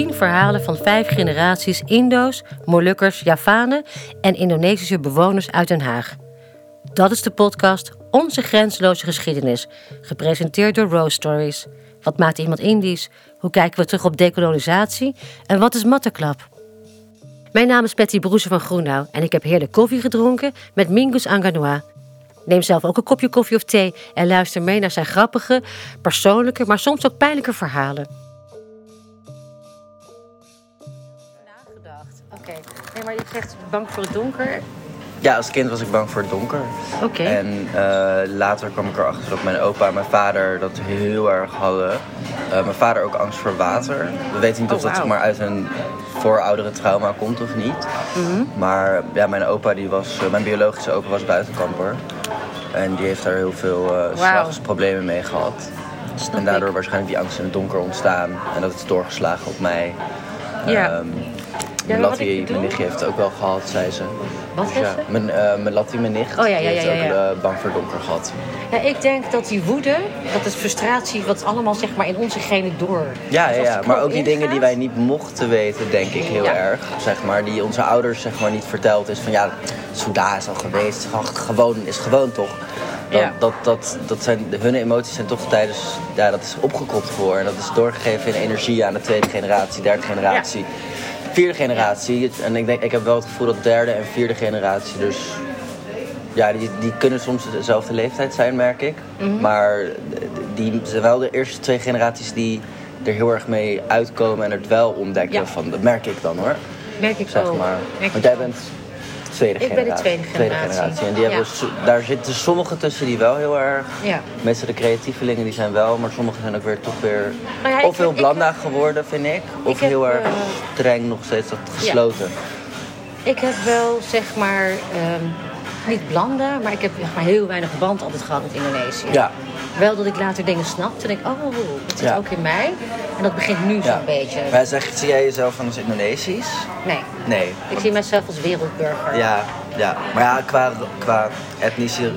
10 verhalen van vijf generaties Indo's, Molukkers, Javanen en Indonesische bewoners uit Den Haag. Dat is de podcast Onze Grenzeloze Geschiedenis, gepresenteerd door Rose Stories. Wat maakt iemand Indisch? Hoe kijken we terug op dekolonisatie? En wat is matteklap? Mijn naam is Betty Broese van Groenau en ik heb heerlijk koffie gedronken met Mingus Anganoa. Neem zelf ook een kopje koffie of thee en luister mee naar zijn grappige, persoonlijke, maar soms ook pijnlijke verhalen. Maar je zegt bang voor het donker. Ja, als kind was ik bang voor het donker. Oké. En eh, later kwam ik erachter dat mijn opa en mijn vader dat heel erg hadden. Eh, mijn vader ook angst voor water. We weten niet Oh, of dat wauw. zeg maar uit een vooroudere trauma komt of niet. Mhm. Maar ja, mijn opa, die was, eh, mijn biologische opa was buitenkamper. En die heeft daar heel veel eh s'nachts problemen mee gehad. Snap en daardoor ik. waarschijnlijk die angst in het donker ontstaan. En dat is doorgeslagen op mij. Ja. Ehm, Ja, bedoel- mijn nichtje heeft het ook wel gehad, zei ze. Wat Dus heeft ja, ze? Mijn, eh mijn Lattie, mijn nicht, Oh, ja, ja, heeft ja, ja, ook eh, bang voor donker gehad. Ja, ik denk dat die woede, dat is frustratie, wat allemaal zeg maar in onze genen door. Ja, Dus ja, maar ook die dingen die wij niet mochten weten, denk ik heel erg. Zeg maar, die onze ouders zeg maar, niet verteld is van ja, Souda is al geweest, gewoon- is gewoon toch. Dat, Ja. dat, dat, dat zijn, hun emoties zijn toch tijdens, ja, dat is opgekropt voor. En dat is doorgegeven in energie aan de tweede generatie, derde generatie, vierde generatie. En ik, denk, ik heb wel het gevoel dat derde en vierde generatie dus ja, die, die kunnen soms dezelfde leeftijd zijn, merk ik. Mhm. Maar die zijn wel de eerste twee generaties die er heel erg mee uitkomen en het wel ontdekken. Ja. Van, dat merk ik dan hoor. Merk ik Zeg ook. maar. Merk Want jij bent tweede Ik ben de generatie. tweede generatie. En die hebben, Ja. so- daar zitten sommigen tussen die wel heel erg. Ja. Meestal de creatievelingen die zijn wel, maar sommigen zijn ook weer toch weer. Ja, of heel blanda geworden, vind ik. Of Ik heb, heel erg eh, streng, nog steeds dat gesloten. Ik heb wel zeg maar, ehm, niet blanda, maar ik heb zeg maar, heel weinig band altijd gehad met Indonesië. Ja. Wel dat ik later dingen snapte en denk, oh, dat zit Ja. ook in mij. En dat begint nu zo'n beetje. Maar zeg, zie jij jezelf als Indonesisch? Nee, Nee. ik zie mezelf als wereldburger. Ja, ja. maar ja, qua, qua etnische,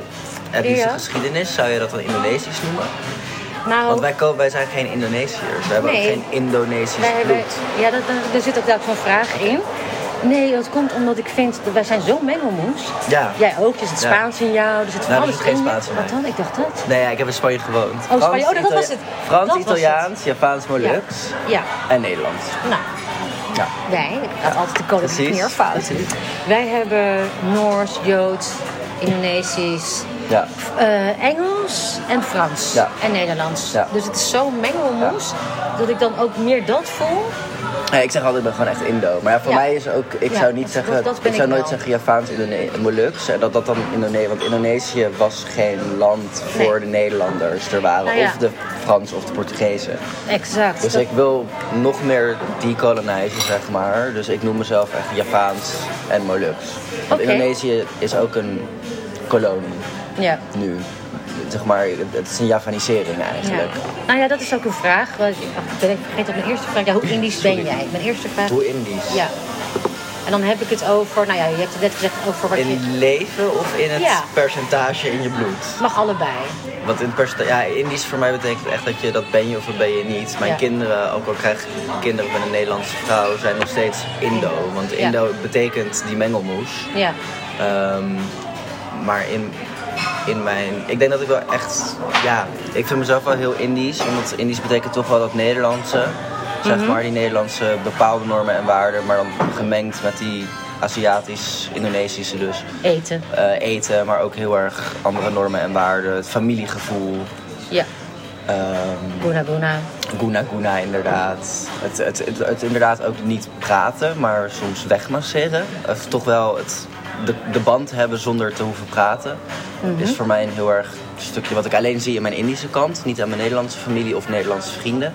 etnische geschiedenis zou je dat dan Indonesisch noemen? Nou, Want wij, komen, wij zijn geen Indonesiërs, we hebben Nee. ook geen Indonesisch wij hebben, bloed. ja, dat, er zit ook daar zo'n vraag in. Nee, dat komt omdat ik vind, dat wij zijn zo mengelmoes. Ja. Jij ook, er zit Ja. Spaans in jou, er zit van Nou, er alles geen. Spaans in Wat dan? Ik dacht dat. Nee, ja, ik heb in Spanje gewoond. Oh, Spanje. Oh, dat was het. Frans, Dat was het. Italiaans, Javaans, Moluks Ja, en Nederlands. nou, Ja. wij, ik altijd de koninklijke meervoud. Wij hebben Noors, Joods, Indonesisch, Ja. eh, Engels en Frans Ja. en Nederlands. Ja. Dus het is zo mengelmoes dat ik dan ook meer dat voel. Ik zeg altijd, ik ben gewoon echt Indo. Maar ja, voor Ja. mij is ook, ik Ja, zou niet dat- zeggen, dat ik zou ik nooit zeggen Javaans, Indone Moluks. En dat dat dan Indonesië, want Indonesië was geen land voor Nee. de Nederlanders. Er waren Nou of de Frans of de Portugezen. Exact. Dus Dat- ik wil nog meer decolonizen, zeg maar. Dus ik noem mezelf echt Javaans en Moluks. Want. Indonesië is ook een kolonie ja. nu. Zeg maar, het is een Javanisering Ja. eigenlijk. Nou ja, dat is ook een vraag. Want ik ik ben even vergeten op mijn eerste vraag. Ja, hoe Indisch ben jij? Mijn eerste vraag. Hoe Indisch? Ja. En dan heb ik het over, nou ja, je hebt het net gezegd over wat je... In leven of in het Ja. percentage in je bloed? Mag allebei. Want in percenta- ja, Indisch voor mij betekent echt dat je dat ben je of dat ben je niet. Mijn Ja. kinderen, ook al krijg ik kinderen met een Nederlandse vrouw, zijn nog steeds Indo. Want Ja. Indo betekent die mengelmoes. Ja. Ehm, maar in, in mijn. Ik denk dat ik wel echt. Ja, ik vind mezelf wel heel Indisch. Omdat Indisch betekent toch wel dat Nederlandse. Zeg Mhm. maar, die Nederlandse bepaalde normen en waarden. Maar dan gemengd met die Aziatisch-Indonesische dus. Eten. Eh, eten, maar ook heel erg andere normen en waarden. Het familiegevoel. Ja. ehm Guna guna. Guna Guna inderdaad. Het, het, het, het inderdaad ook niet praten, maar soms wegmasseren. Of toch wel het, de, de band hebben zonder te hoeven praten. Is voor mij een heel erg stukje wat ik alleen zie in mijn Indische kant. Niet aan mijn Nederlandse familie of Nederlandse vrienden.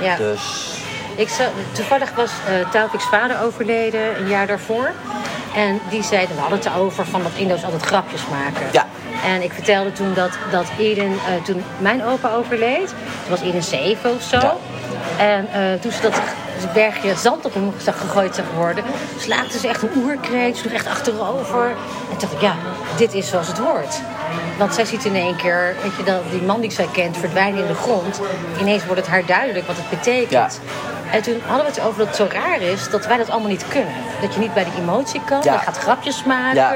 Ja. Dus Ik toevallig was uh, Taufik's vader overleden een jaar daarvoor. En die zei, we hadden het erover van dat Indo's altijd grapjes maken. Ja. En ik vertelde toen dat, dat Eden, uh, toen mijn opa overleed, toen was Eden zeven of zo. Ja. En uh, toen ze dat een bergje zand op hem gegooid zag worden, slaakte ze echt een oerkreet, sloeg echt achterover. En toen dacht ik, ja, dit is zoals het hoort. Want zij ziet in één keer, weet je, dat die man die zij kent verdwijnen in de grond. Ineens wordt het haar duidelijk wat het betekent. Ja. En toen hadden we het over dat het zo raar is dat wij dat allemaal niet kunnen. Dat je niet bij de emotie kan. Ja. Je gaat grapjes maken. Ja.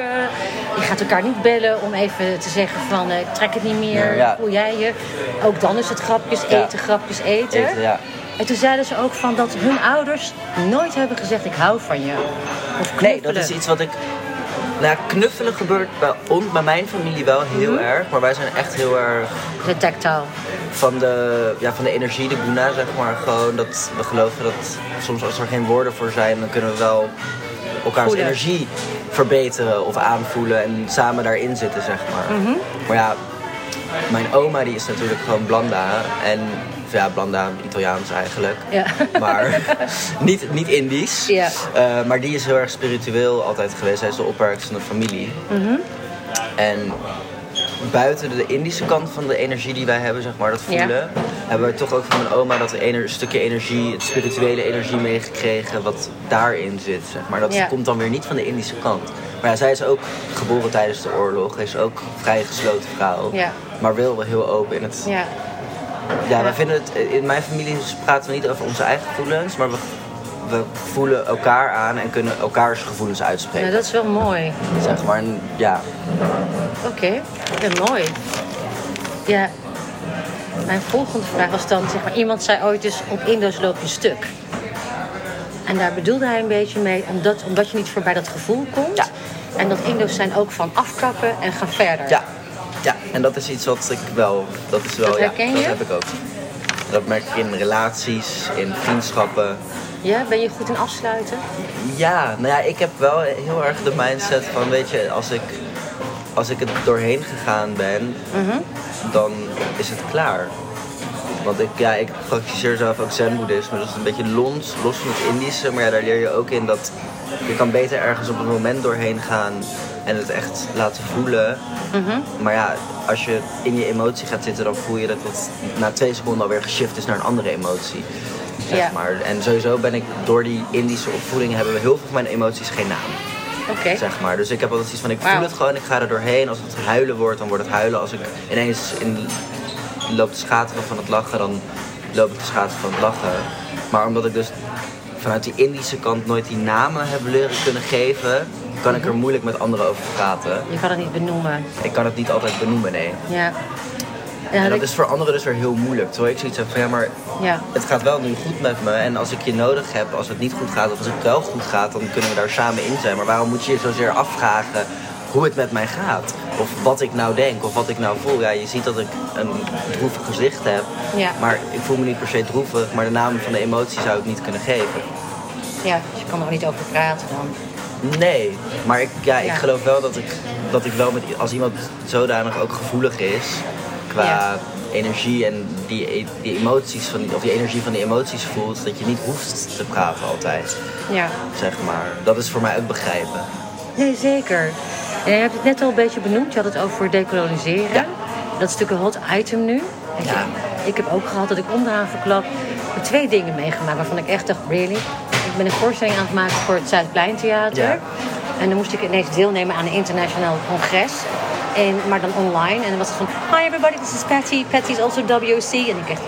Je gaat elkaar niet bellen om even te zeggen van eh, ik trek het niet meer. Voel jij je? Ook dan is het grapjes eten, grapjes eten. Eten, ja. En toen zeiden ze ook van dat hun ouders nooit hebben gezegd ik hou van je. Of Nee, dat is iets wat ik. Nou, knuffelen gebeurt bij ons, bij mijn familie wel heel Mhm. erg. Maar wij zijn echt heel erg De tactile. van de, ja, van de energie, de guna, zeg maar. Gewoon dat we geloven dat soms als er geen woorden voor zijn, dan kunnen we wel elkaars energie verbeteren of aanvoelen en samen daarin zitten, zeg maar. Mhm. Maar ja, mijn oma die is natuurlijk gewoon Blanda. En ja, Blanda, Italiaans eigenlijk. Ja. Maar niet, niet Indisch. Ja. Eh, maar die is heel erg spiritueel altijd geweest. Hij is de opperkste van de familie. Mhm. En buiten de Indische kant van de energie die wij hebben, zeg maar, dat Ja. voelen, hebben we toch ook van mijn oma dat een stukje energie, het spirituele energie meegekregen, wat daarin zit, zeg maar. Dat Ja. komt dan weer niet van de Indische kant. Maar ja, zij is ook geboren tijdens de oorlog, is ook vrij gesloten vrouw, Ja. maar wel wel heel open in het. Ja. Wij vinden het, in mijn familie praten we niet over onze eigen gevoelens, maar we, we voelen elkaar aan en kunnen elkaars gevoelens uitspreken. Nou, dat is wel mooi. Zeg maar, ja, Oké, ja, mooi. Ja, mijn volgende vraag was dan, zeg maar, iemand zei ooit dus op Indo's loop je stuk. En daar bedoelde hij een beetje mee, omdat, omdat je niet voorbij dat gevoel komt. Ja. En dat Indo's zijn ook van afkappen en gaan verder. Ja, ja, en dat is iets wat ik wel, dat is wel, Dat ja, dat heb ik ook. Dat merk ik in relaties, in vriendschappen. Ja, ben je goed in afsluiten? Ja, nou ja, ik heb wel heel erg de mindset van, weet je, als ik, als ik het doorheen gegaan ben, Mhm. dan is het klaar. Want ik, ja, ik praktiseer zelf ook zen-boeddhisme, dus dat is een beetje los, los van het Indische. Maar ja, daar leer je ook in dat je kan beter ergens op een moment doorheen gaan en het echt laten voelen. Mhm. Maar ja, als je in je emotie gaat zitten, dan voel je dat het na twee seconden alweer geshift is naar een andere emotie. Zeg Ja. maar. En sowieso ben ik door die Indische opvoeding hebben we heel veel van mijn emoties geen naam. Zeg maar. Dus ik heb altijd iets van ik voel het gewoon, ik ga er doorheen. Als het huilen wordt, dan wordt het huilen. Als ik ineens in loop te schateren van het lachen, dan loop ik te schateren van het lachen. Maar omdat ik dus vanuit die Indische kant nooit die namen heb leren kunnen geven, kan ik er moeilijk met anderen over praten. Je kan het niet benoemen. Ik kan het niet altijd benoemen, nee. Ja. Ja, En dat ik- is voor anderen dus weer heel moeilijk. Terwijl ik zoiets heb van ja, maar ja. het gaat wel nu goed met me. En als ik je nodig heb, als het niet goed gaat, of als het wel goed gaat, dan kunnen we daar samen in zijn. Maar waarom moet je je zozeer afvragen hoe het met mij gaat? Of wat ik nou denk, of wat ik nou voel. Ja, je ziet dat ik een droevig gezicht heb. Ja. Maar ik voel me niet per se droevig. Maar de naam van de emotie zou ik niet kunnen geven. ja, dus je kan er niet over praten dan. Nee, maar ik, ja, ik Ja. geloof wel dat ik, dat ik wel met, als iemand zodanig ook gevoelig is qua Ja. energie en die, die emoties van die, of die energie van die emoties voelt, dat je niet hoeft te praten altijd, Ja. zeg maar. Dat is voor mij ook begrijpen. Nee, zeker. En je hebt het net al een beetje benoemd. Je had het over dekoloniseren. Ja. Dat is natuurlijk een hot item nu. Ja. Ik heb ook gehad dat ik onderaan verklap twee dingen meegemaakt waarvan ik echt dacht, really? Ik ben een voorstelling aan het maken voor het Zuidpleintheater. Ja. En dan moest ik ineens deelnemen aan een internationaal congres. En, maar dan online. En dan was het van, hi everybody, this is Patty. Patty is also WOC. En ik echt,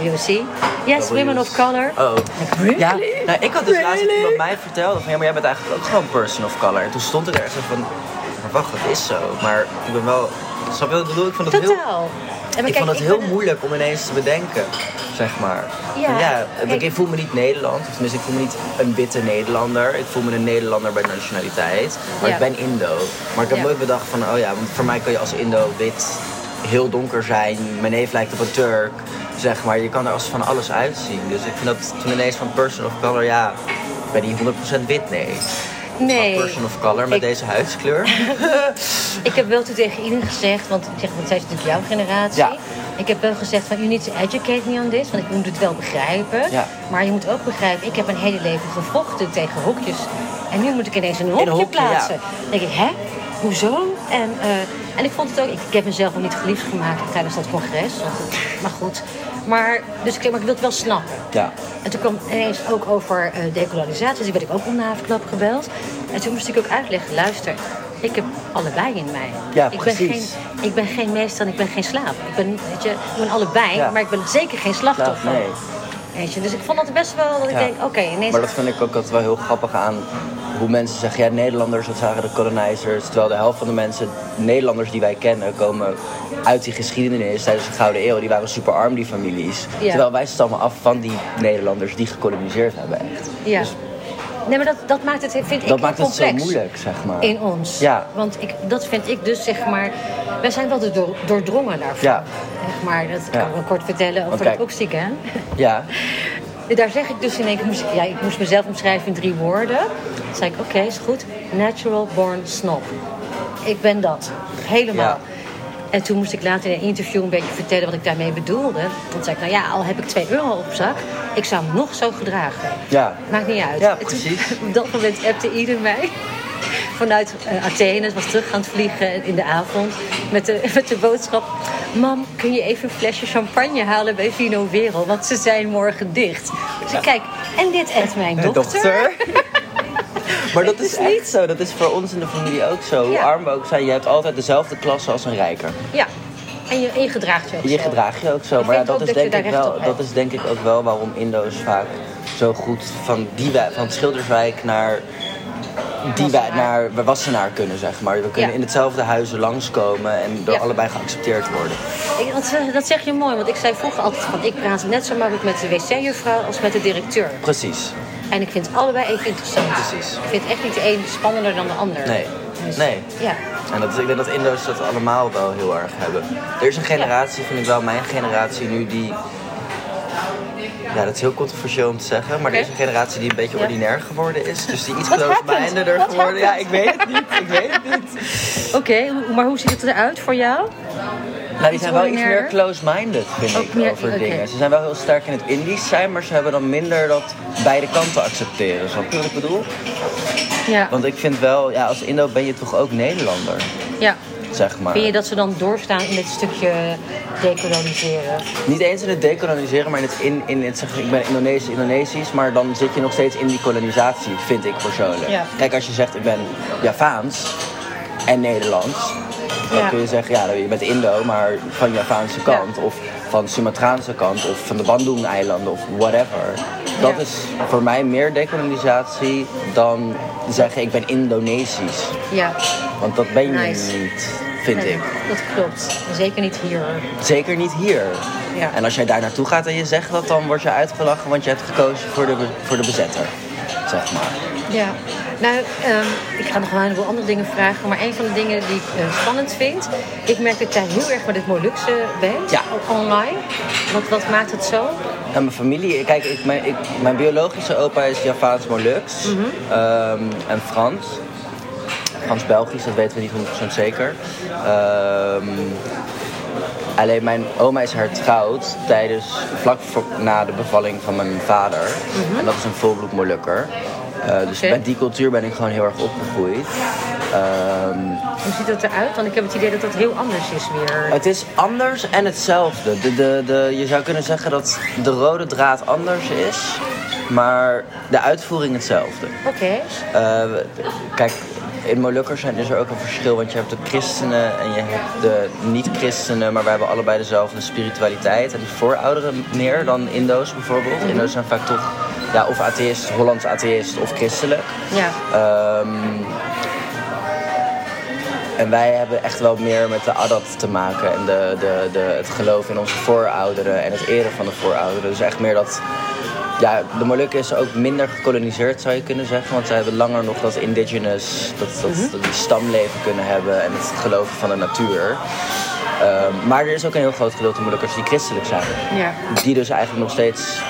WOC? Yes, women of color. Oh. Really? Ja, nou, ik had dus laatst dat Really? iemand mij vertelde van ja, maar jij bent eigenlijk ook gewoon person of color. En toen stond ik er echt zo van, maar wacht, dat is zo. Maar ik ben wel, snap je wat ik bedoel? Ik vond het heel... Totaal. Maar ik kijk, vond het heel ben- moeilijk om ineens te bedenken, zeg maar. Ja, ja kijk- ik voel me niet Nederland, of tenminste ik voel me niet een witte Nederlander. Ik voel me een Nederlander bij nationaliteit, maar Ja. ik ben Indo. Maar ik heb nooit bedacht van, oh ja, want voor mij kan je als Indo wit heel donker zijn. Mijn neef lijkt op een Turk, zeg maar. Je kan er als van alles uitzien. Dus ik vind dat toen ineens van person of color, ja, ben die 100% wit? Nee. Nee. Person of color met Ik- deze huidskleur? Ik heb wel toen tegen iedereen gezegd, want ik zeg, want zij is natuurlijk jouw generatie. Ja. Ik heb wel gezegd van, you need to educate me on this, want ik moet het wel begrijpen. Ja. Maar je moet ook begrijpen, ik heb mijn hele leven gevochten tegen hokjes. En nu moet ik ineens een hokje, hokje, plaatsen. ja. Dan denk ik, hè? Hoezo? En, eh, en ik vond het ook, ik, ik heb mezelf nog niet geliefd gemaakt tijdens dat congres. Want maar goed. Maar, dus ik, maar ik wil het wel snappen. Ja. En toen kwam ineens ook over eh decolonisatie. Dus die werd ik ook om gebeld. En toen moest ik ook uitleggen, luister, ik heb allebei in mij. Ja, ik ben precies. geen, ik ben geen meester en ik ben geen slaaf. Ik ben, weet je, ik ben allebei, Ja. maar ik ben zeker geen slachtoffer. nee. Weet je? Dus ik vond dat best wel dat ik Ja. denk, oké, ineens... Maar dat vind ik ook altijd wel heel grappig aan hoe mensen zeggen, ja, Nederlanders, dat zagen de colonizers. Terwijl de helft van de mensen, Nederlanders die wij kennen, komen uit die geschiedenis tijdens de Gouden Eeuw. Die waren super arm, die families. Ja. Terwijl wij stammen af van die Nederlanders die gekoloniseerd hebben echt. Ja. Dus Nee, maar dat, dat maakt het, vind ik, dat maakt het complex. zo moeilijk, zeg maar. In ons. Ja. Want ik, dat vind ik dus, zeg maar... Wij zijn wel door, doordrongen daarvan. Ja. Zeg maar, dat kan ik wel kort vertellen over de oksygeen. Ja, Daar zeg ik dus in één keer... moest ik- Ja, ik moest mezelf omschrijven in drie woorden. Toen zei ik, oké, is goed. Natural born snob. Ik ben dat. Helemaal. Ja. En toen moest ik later in een interview een beetje vertellen wat ik daarmee bedoelde. Toen zei ik, nou ja, al heb ik 2 euro op zak, ik zou hem nog zo gedragen. ja. Maakt niet uit. Ja, toen- precies. op dat moment appte ieder mij vanuit eh, Athene, was terug aan het vliegen in de avond met de, met de boodschap: Mam, kun je even een flesje champagne halen bij Vino Wereld? Want ze zijn morgen dicht. Dus ik kijk, en dit eet mijn Eh, dochter. maar dat is echt niet- zo. Dat is voor ons in de familie ook zo. Hoe arm we ook zijn, je hebt altijd dezelfde klasse als een rijker. Ja, en je, en je gedraagt je ook Je zo. gedraag je ook zo. Ik Maar ja, dat is, dat denk ik wel, dat is denk ik ook wel waarom Indo's vaak zo goed van, die van Schilderswijk naar die naar Wassenaar kunnen, zeg maar. We kunnen Ja. in hetzelfde huizen langskomen en door Ja. allebei geaccepteerd worden. Ik, dat, zeg- dat zeg je mooi, want ik zei vroeger altijd van... ik praat net zo makkelijk met de wc-juffrouw als met de directeur. Precies. En ik vind allebei even interessant. Precies. Ik vind echt niet de een spannender dan de ander. Nee. Dus, Nee. Ja. En dat is, ik denk dat Indo's dat allemaal wel heel erg hebben. Er is een generatie, vind ik wel, mijn generatie nu, die... Ja, dat is heel controversieel om te zeggen, maar er is een generatie die een beetje Ja. ordinair geworden is. Dus die iets happened? What geworden. Ja, ik weet het niet. Ik weet het niet. Oké, maar hoe ziet het eruit voor jou? Nou, die zijn wel iets meer close-minded, vind ik, meer- over dingen. Ze zijn wel heel sterk in het Indisch zijn, maar ze hebben dan minder dat beide kanten accepteren. Snap je wat ik bedoel? Ja. Want ik vind wel, ja, als Indo ben je toch ook Nederlander, ja. zeg maar. Vind je dat ze dan doorstaan in dit stukje dekoloniseren? Niet eens in het dekoloniseren, maar in het, in, in het zeggen, ik ben Indonesisch, Indonesisch, maar dan zit je nog steeds in die kolonisatie, vind ik persoonlijk. Ja. Kijk, als je zegt ik ben Javaans en Nederlands, dan Ja. kun je zeggen, ja, je bent Indo, maar van Javaanse kant, of van Sumatraanse kant, of van de Bandung-eilanden, of whatever. Dat Ja. is voor mij meer dekolonisatie dan zeggen ik ben Indonesisch. Ja. Want dat ben je Nice. niet, vind Nee, ik. Dat klopt. Zeker niet hier. Zeker niet hier. Ja. En als jij daar naartoe gaat en je zegt dat, dan word je uitgelachen, want je hebt gekozen voor de, voor de bezetter. Zeg maar. Ja. Nou, ehm, ik ga nog wel een heleboel andere dingen vragen. Maar een van de dingen die ik eh, spannend vind... Ik merk dat jij heel erg met het Molukse bent. Ja. Online. Wat, wat maakt het zo? En mijn familie, kijk, ik, mijn, ik, mijn biologische opa is Javaans Molux ehm, en Frans. Frans-Belgisch, dat weten we niet 100% zeker. Ehm, alleen mijn oma is hertrouwd tijdens, vlak voor, na de bevalling van mijn vader. En dat is een volbloed Molukker. Eh, dus met die cultuur ben ik gewoon heel erg opgegroeid. Ehm, Hoe ziet dat eruit? Want ik heb het idee dat dat heel anders is weer. Het is anders en hetzelfde. De, de, de, je zou kunnen zeggen dat de rode draad anders is, maar de uitvoering hetzelfde. Oké. Eh, kijk, in Molukkers zijn is er ook een verschil, want je hebt de christenen en je hebt de niet-christenen, maar we hebben allebei dezelfde spiritualiteit en voorouderen meer dan Indo's bijvoorbeeld. Indo's zijn vaak toch ja, of atheïst, Hollands atheïst of christelijk. Ja. Ehm, en wij hebben echt wel meer met de adat te maken en de, de, de, het geloof in onze voorouderen en het eren van de voorouderen. Dus echt meer dat. Ja, de Molukken is ook minder gekoloniseerd zou je kunnen zeggen, want zij hebben langer nog dat indigenous, dat, dat, dat die stamleven kunnen hebben en het geloven van de natuur. Ehm, maar er is ook een heel groot gedeelte Molukkers die christelijk zijn Ja. die dus eigenlijk nog steeds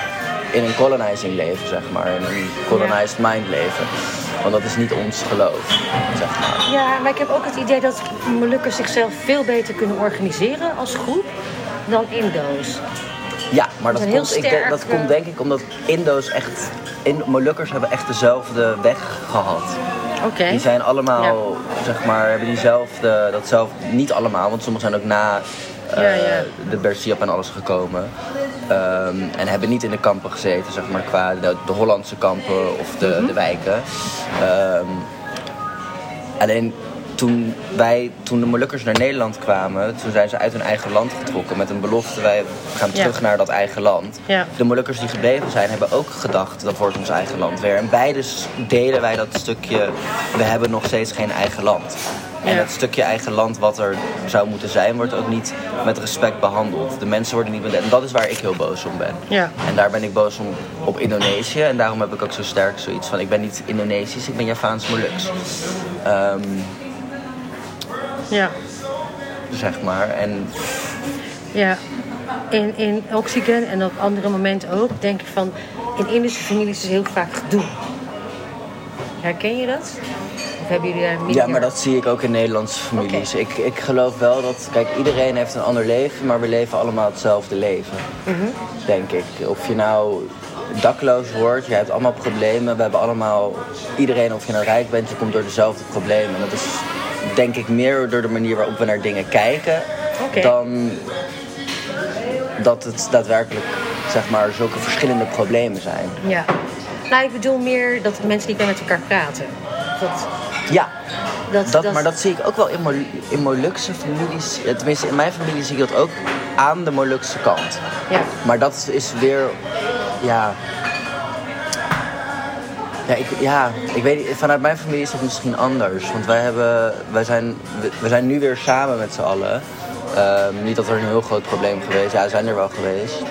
in een colonizing leven, zeg maar. In een colonized mind leven. Want dat is niet ons geloof, zeg maar. Ja, maar ik heb ook het idee dat Molukkers zichzelf veel beter kunnen organiseren als groep dan Indo's. Ja, maar dat, komt, ik dat komt denk ik omdat Indo's echt... In, Molukkers hebben echt dezelfde weg gehad. Oké. Die zijn allemaal, zeg maar, hebben diezelfde... Datzelfde, niet allemaal, want sommigen zijn ook na Ja, ja. de Bersiap en alles gekomen. Ehm, en hebben niet in de kampen gezeten, zeg maar, qua de, de Hollandse kampen of de, Mhm. de wijken. Ehm, alleen toen, wij, toen de Molukkers naar Nederland kwamen, toen zijn ze uit hun eigen land getrokken met een belofte: wij gaan Ja. terug naar dat eigen land. Ja. De Molukkers die gebleven zijn, hebben ook gedacht dat wordt ons eigen land weer. En beide delen wij dat stukje, we hebben nog steeds geen eigen land. En Ja. dat stukje eigen land wat er zou moeten zijn, wordt ook niet met respect behandeld. De mensen worden niet met... En dat is waar ik heel boos om ben. Ja. En daar ben ik boos om op Indonesië. En daarom heb ik ook zo sterk zoiets van... ik ben niet Indonesisch, ik ben Javaans Moluks. Ehm, Ja. zeg maar. En Ja, in, in Oxygen en op andere momenten ook denk ik van... in Indische families is heel vaak gedoe. Herken je dat? Of hebben jullie daar meer... ja, maar dat zie ik ook in Nederlandse families. Ik, ik geloof wel dat... Kijk, iedereen heeft een ander leven, maar we leven allemaal hetzelfde leven. Denk ik. Of je nou dakloos wordt, je hebt allemaal problemen. We hebben allemaal... Iedereen, of je nou rijk bent, je komt door dezelfde problemen. En dat is denk ik meer door de manier waarop we naar dingen kijken... Dan dat het daadwerkelijk, zeg maar, zulke verschillende problemen zijn. Ja. Nou, ik bedoel meer dat mensen niet meer met elkaar praten. Dat, Ja, dat, Dat, maar dat zie ik ook wel in, Mol in Molukse families. eh, Tenminste, in mijn familie zie ik dat ook aan de Molukse kant. Ja. Maar dat is weer, ja. Ja ik, ja, ik weet niet, vanuit mijn familie is dat misschien anders. Want wij, hebben, wij, zijn, we, we zijn nu weer samen met z'n allen. Ehm, niet dat er een heel groot probleem geweest Ja, we zijn er wel geweest.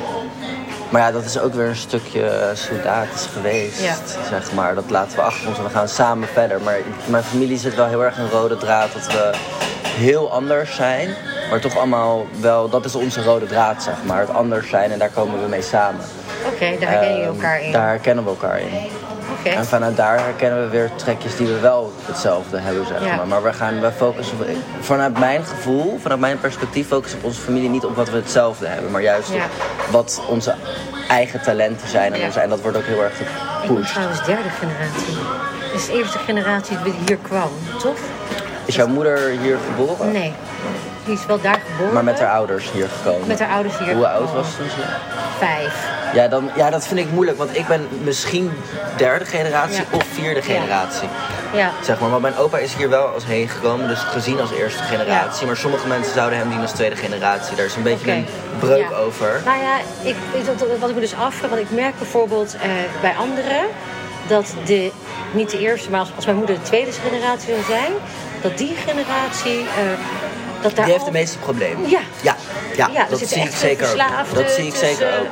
Maar ja, dat is ook weer een stukje eh, soldaat geweest, Ja. zeg maar. Dat laten we achter ons en we gaan samen verder. Maar in mijn familie zit wel heel erg een rode draad dat we heel anders zijn. Maar toch allemaal wel, dat is onze rode draad, zeg maar. Het anders zijn en daar komen we mee samen. Oké, daar herken je Ehm, elkaar in. Daar herkennen we elkaar in. En vanuit daar herkennen we weer trekjes die we wel hetzelfde hebben, zeg Ja. maar. Maar we gaan, we focussen, vanuit mijn gevoel, vanuit mijn perspectief, focussen op onze familie niet op wat we hetzelfde hebben. Maar juist Ja. op wat onze eigen talenten zijn. En, Ja. dat wordt ook heel erg Ik ben gepusht. trouwens derde generatie. Dus de eerste generatie die hier kwam, toch? Is jouw moeder hier geboren? Nee. Die is wel daar geboren. Maar met haar ouders hier gekomen? Met haar ouders hier Hoe oud was ze toen? ze- Vijf. Ja, dan, ja, dat vind ik moeilijk, want ik ben misschien derde generatie Ja. of vierde generatie. Ja. Zeg maar, want mijn opa is hier wel als heen gekomen, dus gezien als eerste generatie. Maar sommige mensen zouden hem zien als tweede generatie. Daar is een beetje een breuk over. Nou ja, ik, wat ik me dus afvraag, want ik merk bijvoorbeeld eh, bij anderen dat de, niet de eerste, maar als, als mijn moeder de tweede generatie zou zijn, dat die generatie, eh, dat daar Die heeft al- de meeste problemen. Ja. Ja, ja, Ja, dat zie ik zeker ook. Dat zie ik zeker ook.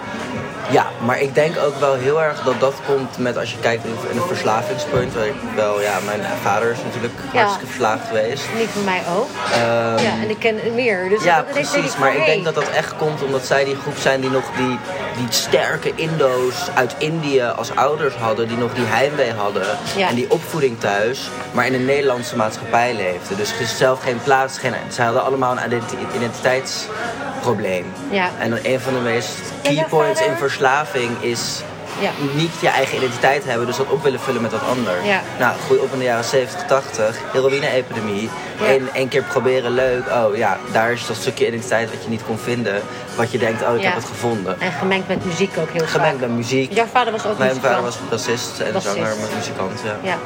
Ja, maar ik denk ook wel heel erg dat dat komt met als je kijkt in een verslavingspunt. Waar ik wel, ja, mijn vader is natuurlijk Ja. hartstikke verslaafd geweest. Niet van mij ook. Ehm, ja, en ik ken meer. Dus Ja, dat- dat denk precies. Maar ik denk dat dat echt komt omdat zij die groep zijn die nog die, die sterke Indo's uit Indië als ouders hadden. Die nog die heimwee hadden. Ja. En die opvoeding thuis. Maar in een Nederlandse maatschappij leefden. Dus zelf geen plaats. Geen, zij hadden allemaal een identi- identiteitsprobleem. Ja. En een van de meest key points in vader- verslaving is... Ja. Niet je eigen identiteit hebben, dus dat op willen vullen met wat anders. Ja. Nou, groei op in de jaren 70, 80, heroïne-epidemie. Ja. Eén één keer proberen leuk. Oh ja, daar is dat stukje identiteit wat je niet kon vinden. Wat je denkt, oh ik Ja. heb het gevonden. En gemengd met muziek ook heel Gemengd vaak. met muziek. Jouw vader was ook Mijn muzikant. vader was bassist en Bassist. zanger, maar muzikant. Ja. Ja.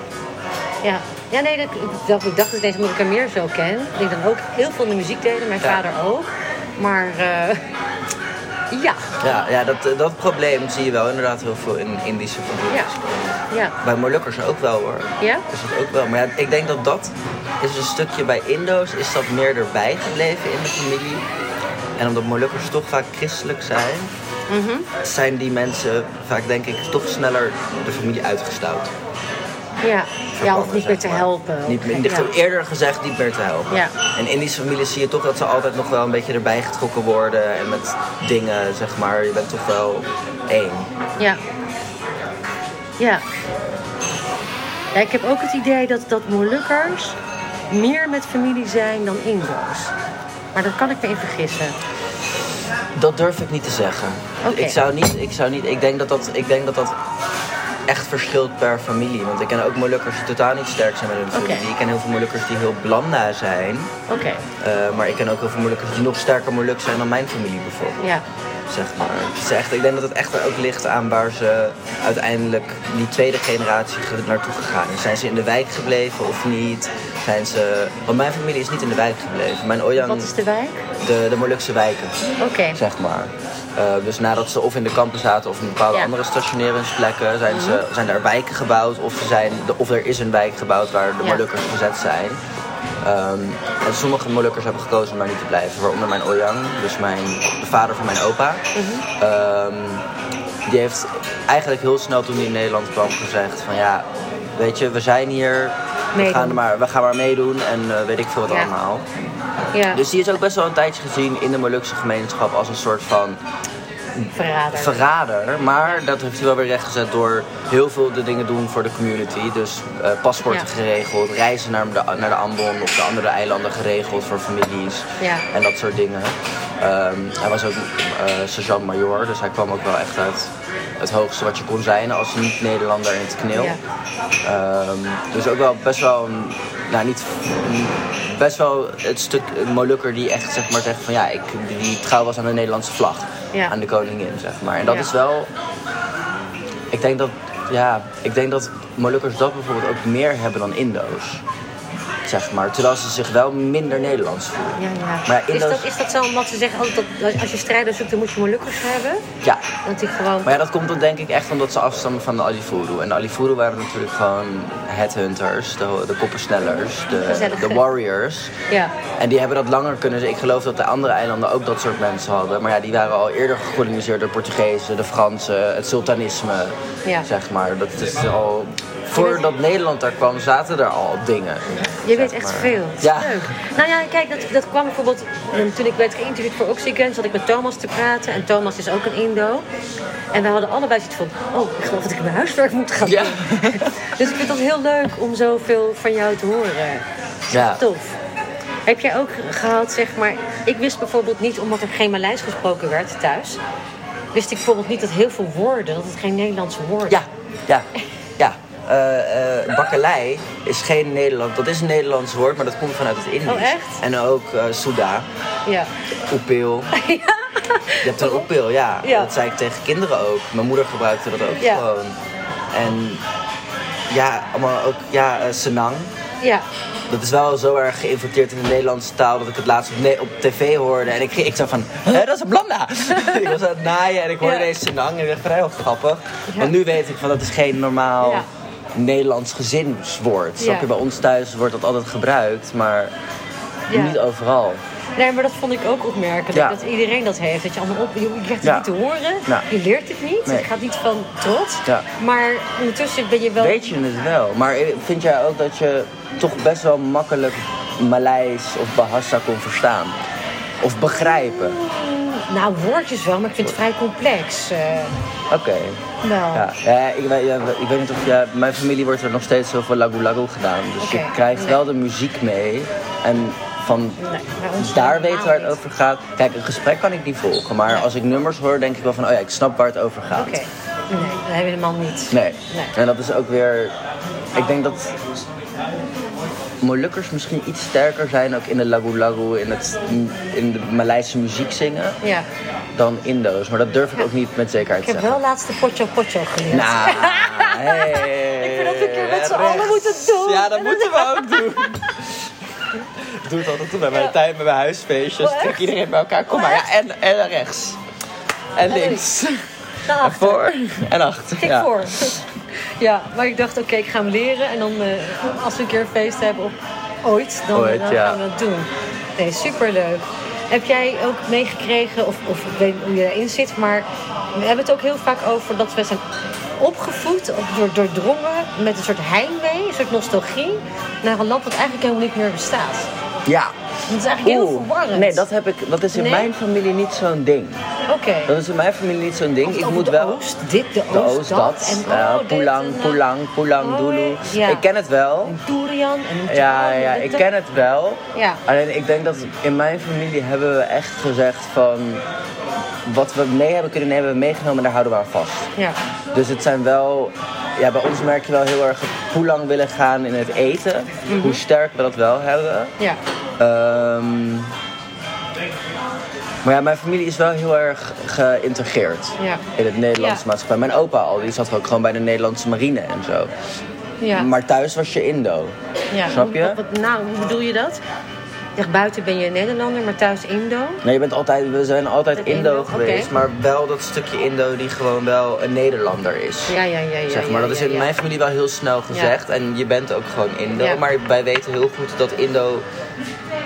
Ja. Ja, nee, dat, ik, dacht, ik dacht ineens omdat ik hem meer zo ken. Dat ik dan ook heel veel in de muziek deden, mijn vader ook. Maar eh, ja. Ja, ja dat, eh, dat probleem zie je wel inderdaad heel veel in Indische Ja. families. Ja. Bij Molukkers ook wel hoor. Ja? Is dat ook wel. Maar ja, ik denk dat dat is een stukje bij Indo's is dat meer erbij gebleven in de familie. En omdat Molukkers toch vaak christelijk zijn, Mhm. zijn die mensen vaak denk ik toch sneller de familie uitgestouwd. Ja. ja, of niet meer te helpen. Niet, meer- ja. Eerder gezegd niet meer te helpen. Ja. En in Indische families zie je toch dat ze altijd nog wel een beetje erbij getrokken worden. En met dingen, zeg maar, je bent toch wel één. Ja. Ja. Ja, ik heb ook het idee dat, dat Molukkers meer met familie zijn dan Indo's. Maar daar kan ik me in vergissen. Dat durf ik niet te zeggen. Ik zou niet, ik zou niet, ik denk dat dat, ik denk dat dat echt verschilt per familie. Want ik ken ook Molukkers die totaal niet sterk zijn met hun familie. Ik ken heel veel Molukkers die heel blanda zijn. Oké. Eh, maar ik ken ook heel veel Molukkers die nog sterker Moluk zijn dan mijn familie bijvoorbeeld. Ja. Zeg maar. Is echt, ik denk dat het echt ook ligt aan waar ze uiteindelijk die tweede generatie ge- naartoe gegaan is. Zijn ze in de wijk gebleven of niet? zijn ze... Want mijn familie is niet in de wijk gebleven. Mijn Oyang, Wat is de wijk? de, de Molukse wijken, Oké. zeg maar. Eh, dus nadat ze of in de kampen zaten of in bepaalde Ja. andere stationeringsplekken... Zijn, ze, zijn er wijken gebouwd of, ze zijn, of er is een wijk gebouwd waar de Ja. Molukkers gezet zijn. Ehm, en sommige Molukkers hebben gekozen om daar niet te blijven. Waaronder mijn Oyang, dus mijn, de vader van mijn opa. Ehm, die heeft eigenlijk heel snel toen hij in Nederland kwam gezegd van ja, weet je, we zijn hier, we gaan, er maar, we gaan maar meedoen en eh, weet ik veel wat Ja. allemaal. Ja, Dus die is ook best wel een tijdje gezien in de Molukse gemeenschap als een soort van verrader. verrader. Maar dat heeft hij wel weer rechtgezet door heel veel de dingen doen voor de community. Dus eh, paspoorten Ja. geregeld, reizen naar de, naar de Ambon of de andere eilanden geregeld voor families. Ja. En dat soort dingen. Ehm, hij was ook eh sergeant-major, dus hij kwam ook wel echt uit het hoogste wat je kon zijn als niet-Nederlander in het. Ja. Ehm, dus ook wel best wel een, nou niet, best wel het stuk Molukker die echt zeg maar zegt van ja, ik, die trouw was aan de Nederlandse vlag, Ja. aan de koningin zeg maar. En dat Ja. is wel, ik denk dat, ja, ik denk dat Molukkers dat bijvoorbeeld ook meer hebben dan Indo's. Zeg maar, terwijl ze zich wel minder Nederlands voelen. Ja, ja. Maar is, dat, is dat zo omdat ze zeggen ook dat als je strijders zoekt, dan moet je Molukkers hebben? Ja, Dat die gewoon... Maar ja, dat komt dan denk ik echt omdat ze afstammen van de Alifuru. En de Alifuru waren natuurlijk gewoon headhunters, de, de koppersnellers, de, de warriors. Ja. En die hebben dat langer kunnen. Ik geloof dat de andere eilanden ook dat soort mensen hadden. Maar ja, die waren al eerder gekoloniseerd door Portugezen, de Fransen, het sultanisme. Ja. Zeg maar. Dat is al. Voordat Nederland daar kwam, zaten er al dingen. Je weet echt maar. veel. Ja. leuk. Nou ja, kijk, dat, dat kwam bijvoorbeeld... eh, Toen ik werd geïnterviewd voor Oxygen, zat ik met Thomas te praten. En Thomas is ook een Indo. En we hadden allebei zoiets van... Oh, ik geloof dat ik mijn huiswerk moet gaan Ja. doen. dus ik vind dat heel leuk om zoveel van jou te horen. Ja. Tof. Heb jij ook gehad, zeg maar... Ik wist bijvoorbeeld niet, omdat er geen Maleis gesproken werd thuis... Wist ik bijvoorbeeld niet dat heel veel woorden, dat het geen Nederlandse woorden Ja, ja, ja. bakkelei is geen Nederland, dat is een Nederlands woord, maar dat komt vanuit het Indisch. Oh, echt? En ook eh Souda, Ja. oepil. Je hebt een oepil, ja. Ja. Dat zei ik tegen kinderen ook. Mijn moeder gebruikte dat ook Ja. gewoon. En ja, allemaal ook, ja, eh, senang. Ja. Dat is wel zo erg geïnverteerd in de Nederlandse taal dat ik het laatst op, tv hoorde. En ik, ik zei van, Hé, dat is een blanda. ik was aan het naaien en ik hoorde Ja. ineens senang en ik dacht van, heel grappig. Ja. Want nu weet ik van, dat is geen normaal Ja. Nederlands gezinswoord. Ja. bij ons thuis wordt dat altijd gebruikt, maar Ja. niet overal. Nee, maar dat vond ik ook opmerkelijk. Ja. Dat iedereen dat heeft. Dat je allemaal op... Je krijgt het Ja. niet te horen. Ja. Je leert het niet. Nee. Het gaat niet van trots. Maar ondertussen ben je wel... Weet je het wel. Maar vind jij ook dat je toch best wel makkelijk Maleis of Bahasa kon verstaan? Of begrijpen? Nou, woordjes wel, maar ik vind het vrij complex. eh Oké. wel. Ja, ja, ik, weet, ja, ik weet niet of ja, mijn familie wordt er nog steeds heel veel lagu lagu gedaan. Dus je krijgt nee. wel de muziek mee. En van Nee, daar weten waar het niet. over gaat. Kijk, een gesprek kan ik niet volgen. Maar Nee. als ik nummers hoor, denk ik wel van, oh ja, ik snap waar het over gaat. Oké. Nee, dat hebben we helemaal niet. Nee. Nee. En dat is ook weer. Ik denk dat Molukkers misschien iets sterker zijn ook in de lagu lagu, in, het, in de Maleise muziek zingen, Ja. dan Indo's. Maar dat durf ik ook niet met zekerheid Ik te heb zeggen. wel laatst de Pocho Pocho geleerd. Nou, hey. Ik vind dat we een keer met z'n allen moeten doen. Ja, dat moeten we ook doen. Ik doe het altijd bij mijn tijd met mijn huisfeestjes. Oh? Trek iedereen bij elkaar. Kom Oh, maar. Ja, en, en rechts. En links. Naar En achter. voor en achter. Tik ja. voor. Ja, maar ik dacht, oké, ik ga hem leren. En dan, eh, als we een keer een feest hebben, of ooit, dan, Ooit, dan ja. gaan we dat doen. Nee, superleuk. Heb jij ook meegekregen, of, of ik weet niet hoe je daarin zit, maar we hebben het ook heel vaak over dat we zijn opgevoed, of door, doordrongen met een soort heimwee, een soort nostalgie, naar een land wat eigenlijk helemaal niet meer bestaat. Ja. Dat is eigenlijk heel Oeh. verwarrend. Nee, dat, heb ik, dat is in Nee? mijn familie niet zo'n ding. Oké. Dat is in mijn familie niet zo'n ding. Of Ik moet de wel... Oost, dit, de Oost, De Oost, dat. En, Ja, oh, Pulang, en dat. Pulang, Pulang, Oh, Dulu. ja. Ik ken het wel. En Durian en Ja, ja, ik ken het wel. Ja. Alleen ik denk dat in mijn familie hebben we echt gezegd van... Wat we mee hebben kunnen nemen, hebben we meegenomen en daar houden we aan vast. Ja. Dus het zijn wel... Ja, bij ons merk je wel heel erg het Pulang willen gaan in het eten. Mhm. Hoe sterk we dat wel hebben. Ja. Ehm, maar ja, mijn familie is wel heel erg geïntegreerd Ja. in het Nederlandse Ja. maatschappij. Mijn opa al, die zat ook gewoon bij de Nederlandse marine en zo. Ja. Maar thuis was je Indo. Ja. Snap je? Wat, wat- nou, hoe bedoel je dat? Je zegt buiten ben je Nederlander, maar thuis Indo? Nee, je bent altijd, we zijn altijd Indo, Indo, geweest, maar wel dat stukje Indo die gewoon wel een Nederlander is. Ja, ja, ja. ja zeg maar. ja, dat is in mijn familie wel heel snel gezegd. En je bent ook gewoon Indo. Ja. Maar wij weten heel goed dat Indo.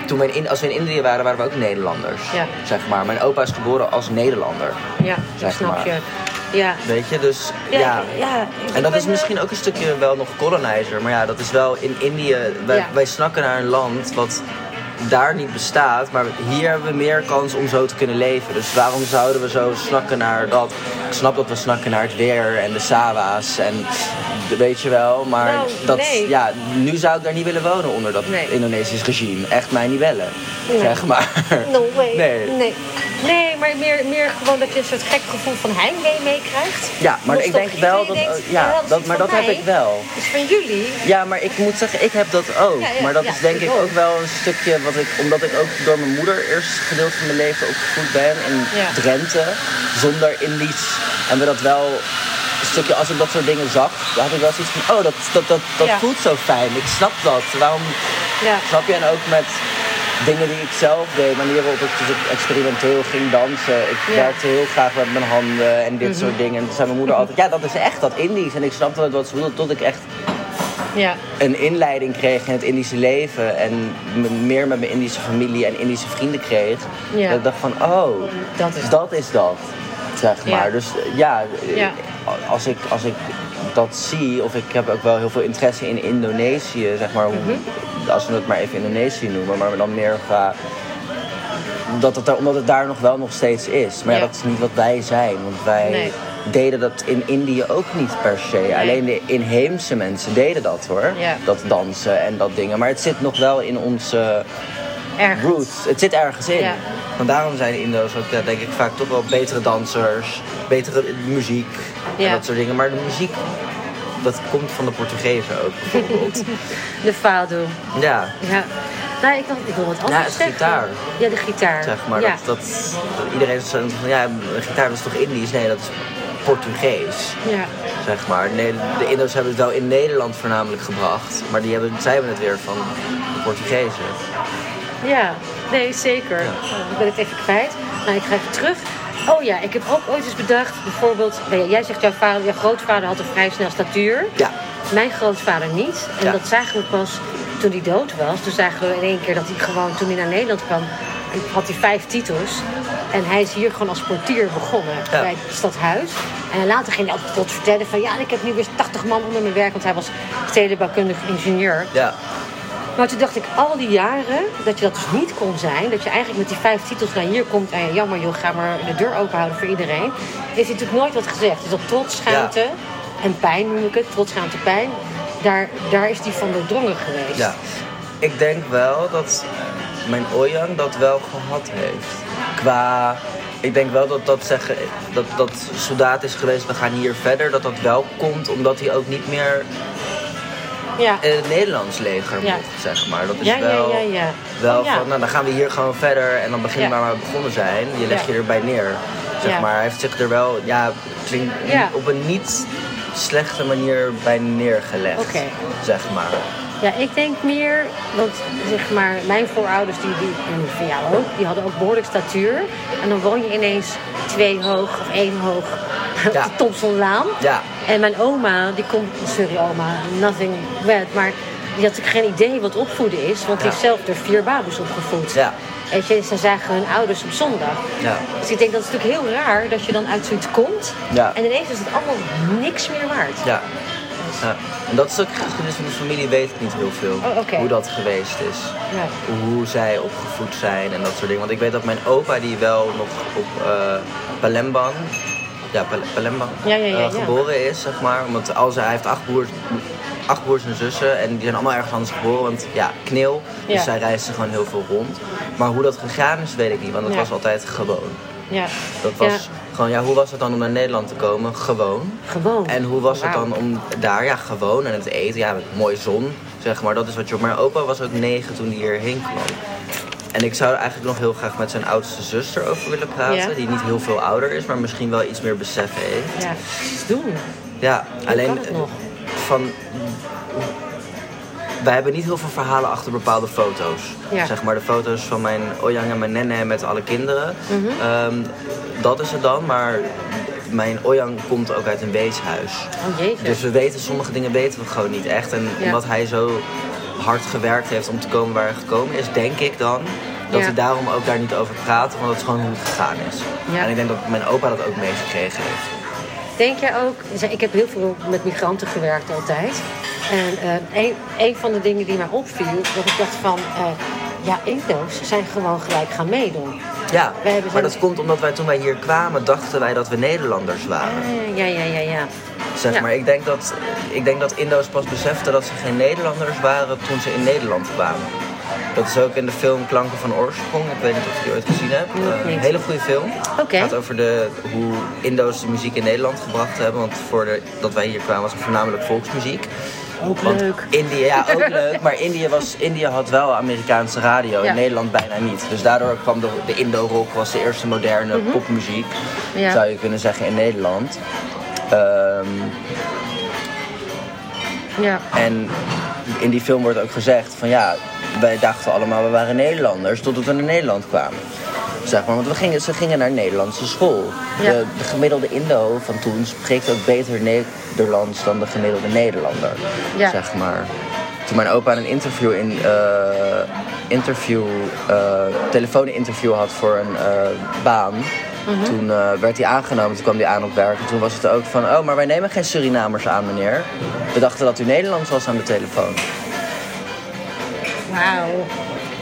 Toen wij in, als we in Indië waren, waren we ook Nederlanders. Ja. Zeg maar. Mijn opa is geboren als Nederlander. Ja, zeg dat snap maar. je. Ja. Weet je, dus Ja, ja. En dat is eh, misschien ook een stukje wel nog colonizer. Maar ja, dat is wel in Indië. Wij, wij snakken naar een land wat daar niet bestaat. Maar hier hebben we meer kans om zo te kunnen leven. Dus waarom zouden we zo snakken naar dat? Ik snap dat we snakken naar het weer en de sawa's en weet je wel. Maar Nou, dat, nee. ja, nu zou ik daar niet willen wonen onder dat Nee. Indonesisch regime. Echt mij niet willen. Nee. Zeg maar. No way. Nee. nee. Nee, maar meer, meer gewoon dat je een soort gek gevoel van heimwee meekrijgt. Ja, maar ik denk wel dat denkt, ja, dat, maar dat heb ik wel. is van jullie. Ja, maar ik moet zeggen, ik heb dat ook. Ja, ja, maar dat is denk ik ook wel een stukje wat ik, omdat ik ook door mijn moeder eerst gedeelte van mijn leven opgevoed ben in Ja. Drenthe, zonder Indisch. En we dat wel een stukje, als ik dat soort dingen zag, dan had ik wel zoiets van, oh, dat, dat, dat, dat Ja. voelt zo fijn. Ik snap dat. Waarom, Ja. snap je? En ook met dingen die ik zelf deed, manieren waarop ik dus experimenteel ging dansen. Ik Ja. werkte heel graag met mijn handen en dit Mhm. soort dingen. En toen zei mijn moeder altijd, ja, dat is echt dat Indisch. En ik snapte dat bedoelde, tot ik echt Ja. een inleiding kreeg in het Indische leven en me- meer met mijn Indische familie en Indische vrienden kreeg, Ja. dat ik dacht van, oh, Dat is dat is dat, zeg maar. Dus ja, Ja. Als, ik, als ik dat zie, of ik heb ook wel heel veel interesse in Indonesië, zeg maar, Mhm. als we het maar even Indonesië noemen, maar dan meer qua dat het, omdat het daar nog wel nog steeds is. Maar ja, Ja. dat is niet wat wij zijn. Want wij Nee. Deden dat in Indië ook niet per se. Alleen de inheemse mensen deden dat hoor. Ja. Dat dansen en dat dingen. Maar het zit nog wel in onze Ergens. roots. Het zit ergens in. Ja. Want daarom zijn de Indo's ook ja, denk ik vaak toch wel betere dansers. Betere muziek en dat soort dingen. Maar de muziek, dat komt van de Portugezen ook bijvoorbeeld. De fado. ja, Ja. Nou, ik, dacht, ik wil wat anders Ja, het zeggen. gitaar. Ja, de gitaar. zeg maar. Ja. Dat, dat, iedereen zegt van ja, een gitaar dat is toch Indisch? Nee, dat is Portugees. Ja. Zeg maar. De Indo's hebben het wel in Nederland voornamelijk gebracht. Maar die hebben, zij hebben het weer van de Portugezen. Ja, nee, zeker. Oh, ik ben het even kwijt. Nou, ik ga even terug. Oh ja, ik heb ook ooit eens bedacht, bijvoorbeeld, nou ja, jij zegt jouw, vader, jouw grootvader had een vrij snel statuur. Ja. Mijn grootvader niet. En Ja. dat zagen we pas toen hij dood was. Toen zagen we in één keer dat hij gewoon, toen hij naar Nederland kwam, had hij vijf titels. En hij is hier gewoon als portier begonnen Ja. bij het stadhuis. En later ging hij altijd tot vertellen van ja, ik heb nu weer 80 man onder mijn werk, want hij was stedenbouwkundig ingenieur. Ja. Maar toen dacht ik al die jaren dat je dat dus niet kon zijn. Dat je eigenlijk met die vijf titels naar hier komt. En ja, jammer joh, ga maar de deur open houden voor iedereen. Is natuurlijk nooit wat gezegd. Dus dat trots, schaamte en pijn noem ik het. Trots, schaamte, pijn. Daar, daar is die van doordrongen geweest. Ja. Ik denk wel dat mijn Oyang dat wel gehad heeft. Qua... Ik denk wel dat dat zeggen, dat, dat soldaat is geweest, we gaan hier verder. Dat dat wel komt omdat hij ook niet meer Ja, in het Nederlands leger Ja. mocht, zeg maar. Dat is ja, wel, ja. ja. wel Oh, van, nou dan gaan we hier gewoon verder en dan beginnen we waar we begonnen zijn. Je legt je erbij neer, zeg maar. Hij heeft zich er wel, ja, klinkt op een niet slechte manier bij neergelegd, zeg maar. Ja, ik denk meer, want zeg maar, mijn voorouders, die, die, en van jou ook, die hadden ook behoorlijk statuur. En dan woon je ineens twee hoog of één hoog op Ja. de Thompsonlaan. Ja. En mijn oma, die komt, sorry oma, nothing bad, maar die had natuurlijk geen idee wat opvoeden is, want die Ja. heeft zelf door vier baby's opgevoed. Ja. Weet je, ze zagen hun ouders op zondag. Ja. Dus ik denk dat het natuurlijk heel raar dat je dan uit zoiets komt Ja. en ineens is het allemaal niks meer waard. Ja. ja. En dat stuk geschiedenis van de familie weet ik niet heel veel. Oh. Hoe dat geweest is. Ja. Hoe zij opgevoed zijn en dat soort dingen. Want ik weet dat mijn opa die wel nog op eh Palembang, ja, Pal- Palembang, Ja, ja, ja, eh, ja. geboren is, zeg maar. Want als hij heeft acht broers, acht broers en zussen en die zijn allemaal ergens anders geboren. Want ja, kneel, dus zij reisden gewoon heel veel rond. Maar hoe dat gegaan is, weet ik niet, want dat was altijd gewoon. Ja. Dat was Ja. Gewoon, ja, hoe was het dan om naar Nederland te komen? Gewoon. Gewoon. En hoe was het dan om daar, ja, gewoon en het eten, ja, met mooie zon, zeg maar. Dat is wat je. Maar opa was ook negen toen hij hierheen kwam. En ik zou er eigenlijk nog heel graag met zijn oudste zuster over willen praten. Ja. Die niet heel veel ouder is, maar misschien wel iets meer besef heeft. Ja, iets doen. Ja, alleen van wij hebben niet heel veel verhalen achter bepaalde foto's. Ja. Zeg maar de foto's van mijn Oyang en mijn Nenne met alle kinderen. Mhm. Ehm, dat is het dan, maar mijn Oyang komt ook uit een weeshuis. Oh. Dus we weten, sommige dingen weten we gewoon niet echt. En Ja. omdat hij zo hard gewerkt heeft om te komen waar hij gekomen is, denk ik dan dat Ja. hij daarom ook daar niet over praat, want dat is gewoon hoe het gegaan is. En ik denk dat mijn opa dat ook meegekregen heeft. Denk jij ook, ik heb heel veel met migranten gewerkt altijd. En eh, een, een van de dingen die mij opviel, dat ik dacht van, eh, ja, Indo's zijn gewoon gelijk gaan meedoen. Ja, maar dat komt omdat wij toen wij hier kwamen, dachten wij dat we Nederlanders waren. Ah, ja, ja, ja, ja. Zeg Ja. maar, ik denk, dat, ik denk dat Indo's pas beseften dat ze geen Nederlanders waren toen ze in Nederland kwamen. Dat is ook in de film Klanken van Oorsprong. Ik weet niet of je die ooit gezien hebt. Nog Eh, een hele goede film. Het gaat over de, hoe Indo's de muziek in Nederland gebracht hebben. Want voordat dat wij hier kwamen was het voornamelijk volksmuziek. Ook Want leuk. India, ja, ook leuk. Maar India, was, India had wel Amerikaanse radio. Ja. In Nederland bijna niet. Dus daardoor kwam de, de Indo-rock was de eerste moderne popmuziek. Mhm. Ja. Zou je kunnen zeggen in Nederland. Ehm, Ja. en in die film wordt ook gezegd van ja, wij dachten allemaal we waren Nederlanders totdat we naar Nederland kwamen. Zeg maar, want we gingen, ze gingen naar Nederlandse school. Ja. De, de gemiddelde Indo van toen spreekt ook beter Nederlands dan de gemiddelde Nederlander. Ja. Zeg maar. Toen mijn opa een interview in eh interview, eh telefooninterview had voor een eh, baan. Mhm. Toen werd hij aangenomen, toen kwam hij aan op werk. En toen was het ook van, oh, maar wij nemen geen Surinamers aan, meneer. We dachten dat u Nederlands was aan de telefoon. Wauw.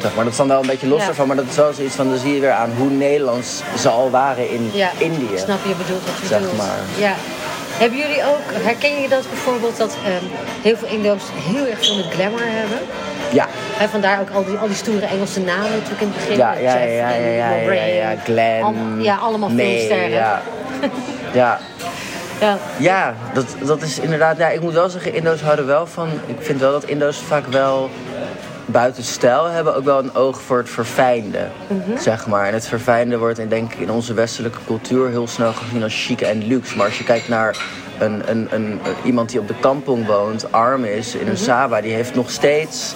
Zeg maar, dat dan wel een beetje los ervan, maar dat is wel zoiets van, dan zie je weer aan hoe Nederlands ze al waren in Ja. Indië. Snap je bedoelt wat je Zeg bedoelt. maar. Ja. Hebben jullie ook, herken je dat bijvoorbeeld dat ehm, heel veel Indo's heel erg veel met glamour hebben? Ja, En vandaar ook al die, al die stoere Engelse namen natuurlijk in het begin. ja, ja, ja, Jeff ja, ja, ja, ja, ja, Glenn. Al- ja, allemaal filmsterren. Ja, ja. Ja. Ja, dat, dat is inderdaad. Ja, ik moet wel zeggen, Indo's houden wel van. Ik vind wel dat Indo's vaak wel buiten stijl hebben ook wel een oog voor het verfijnde. Mhm. Zeg maar. En het verfijnde wordt in, denk ik in onze westelijke cultuur heel snel gezien als chic en luxe. Maar als je kijkt naar een, een, een, iemand die op de kampong woont, arm is in een Saba, die heeft nog steeds.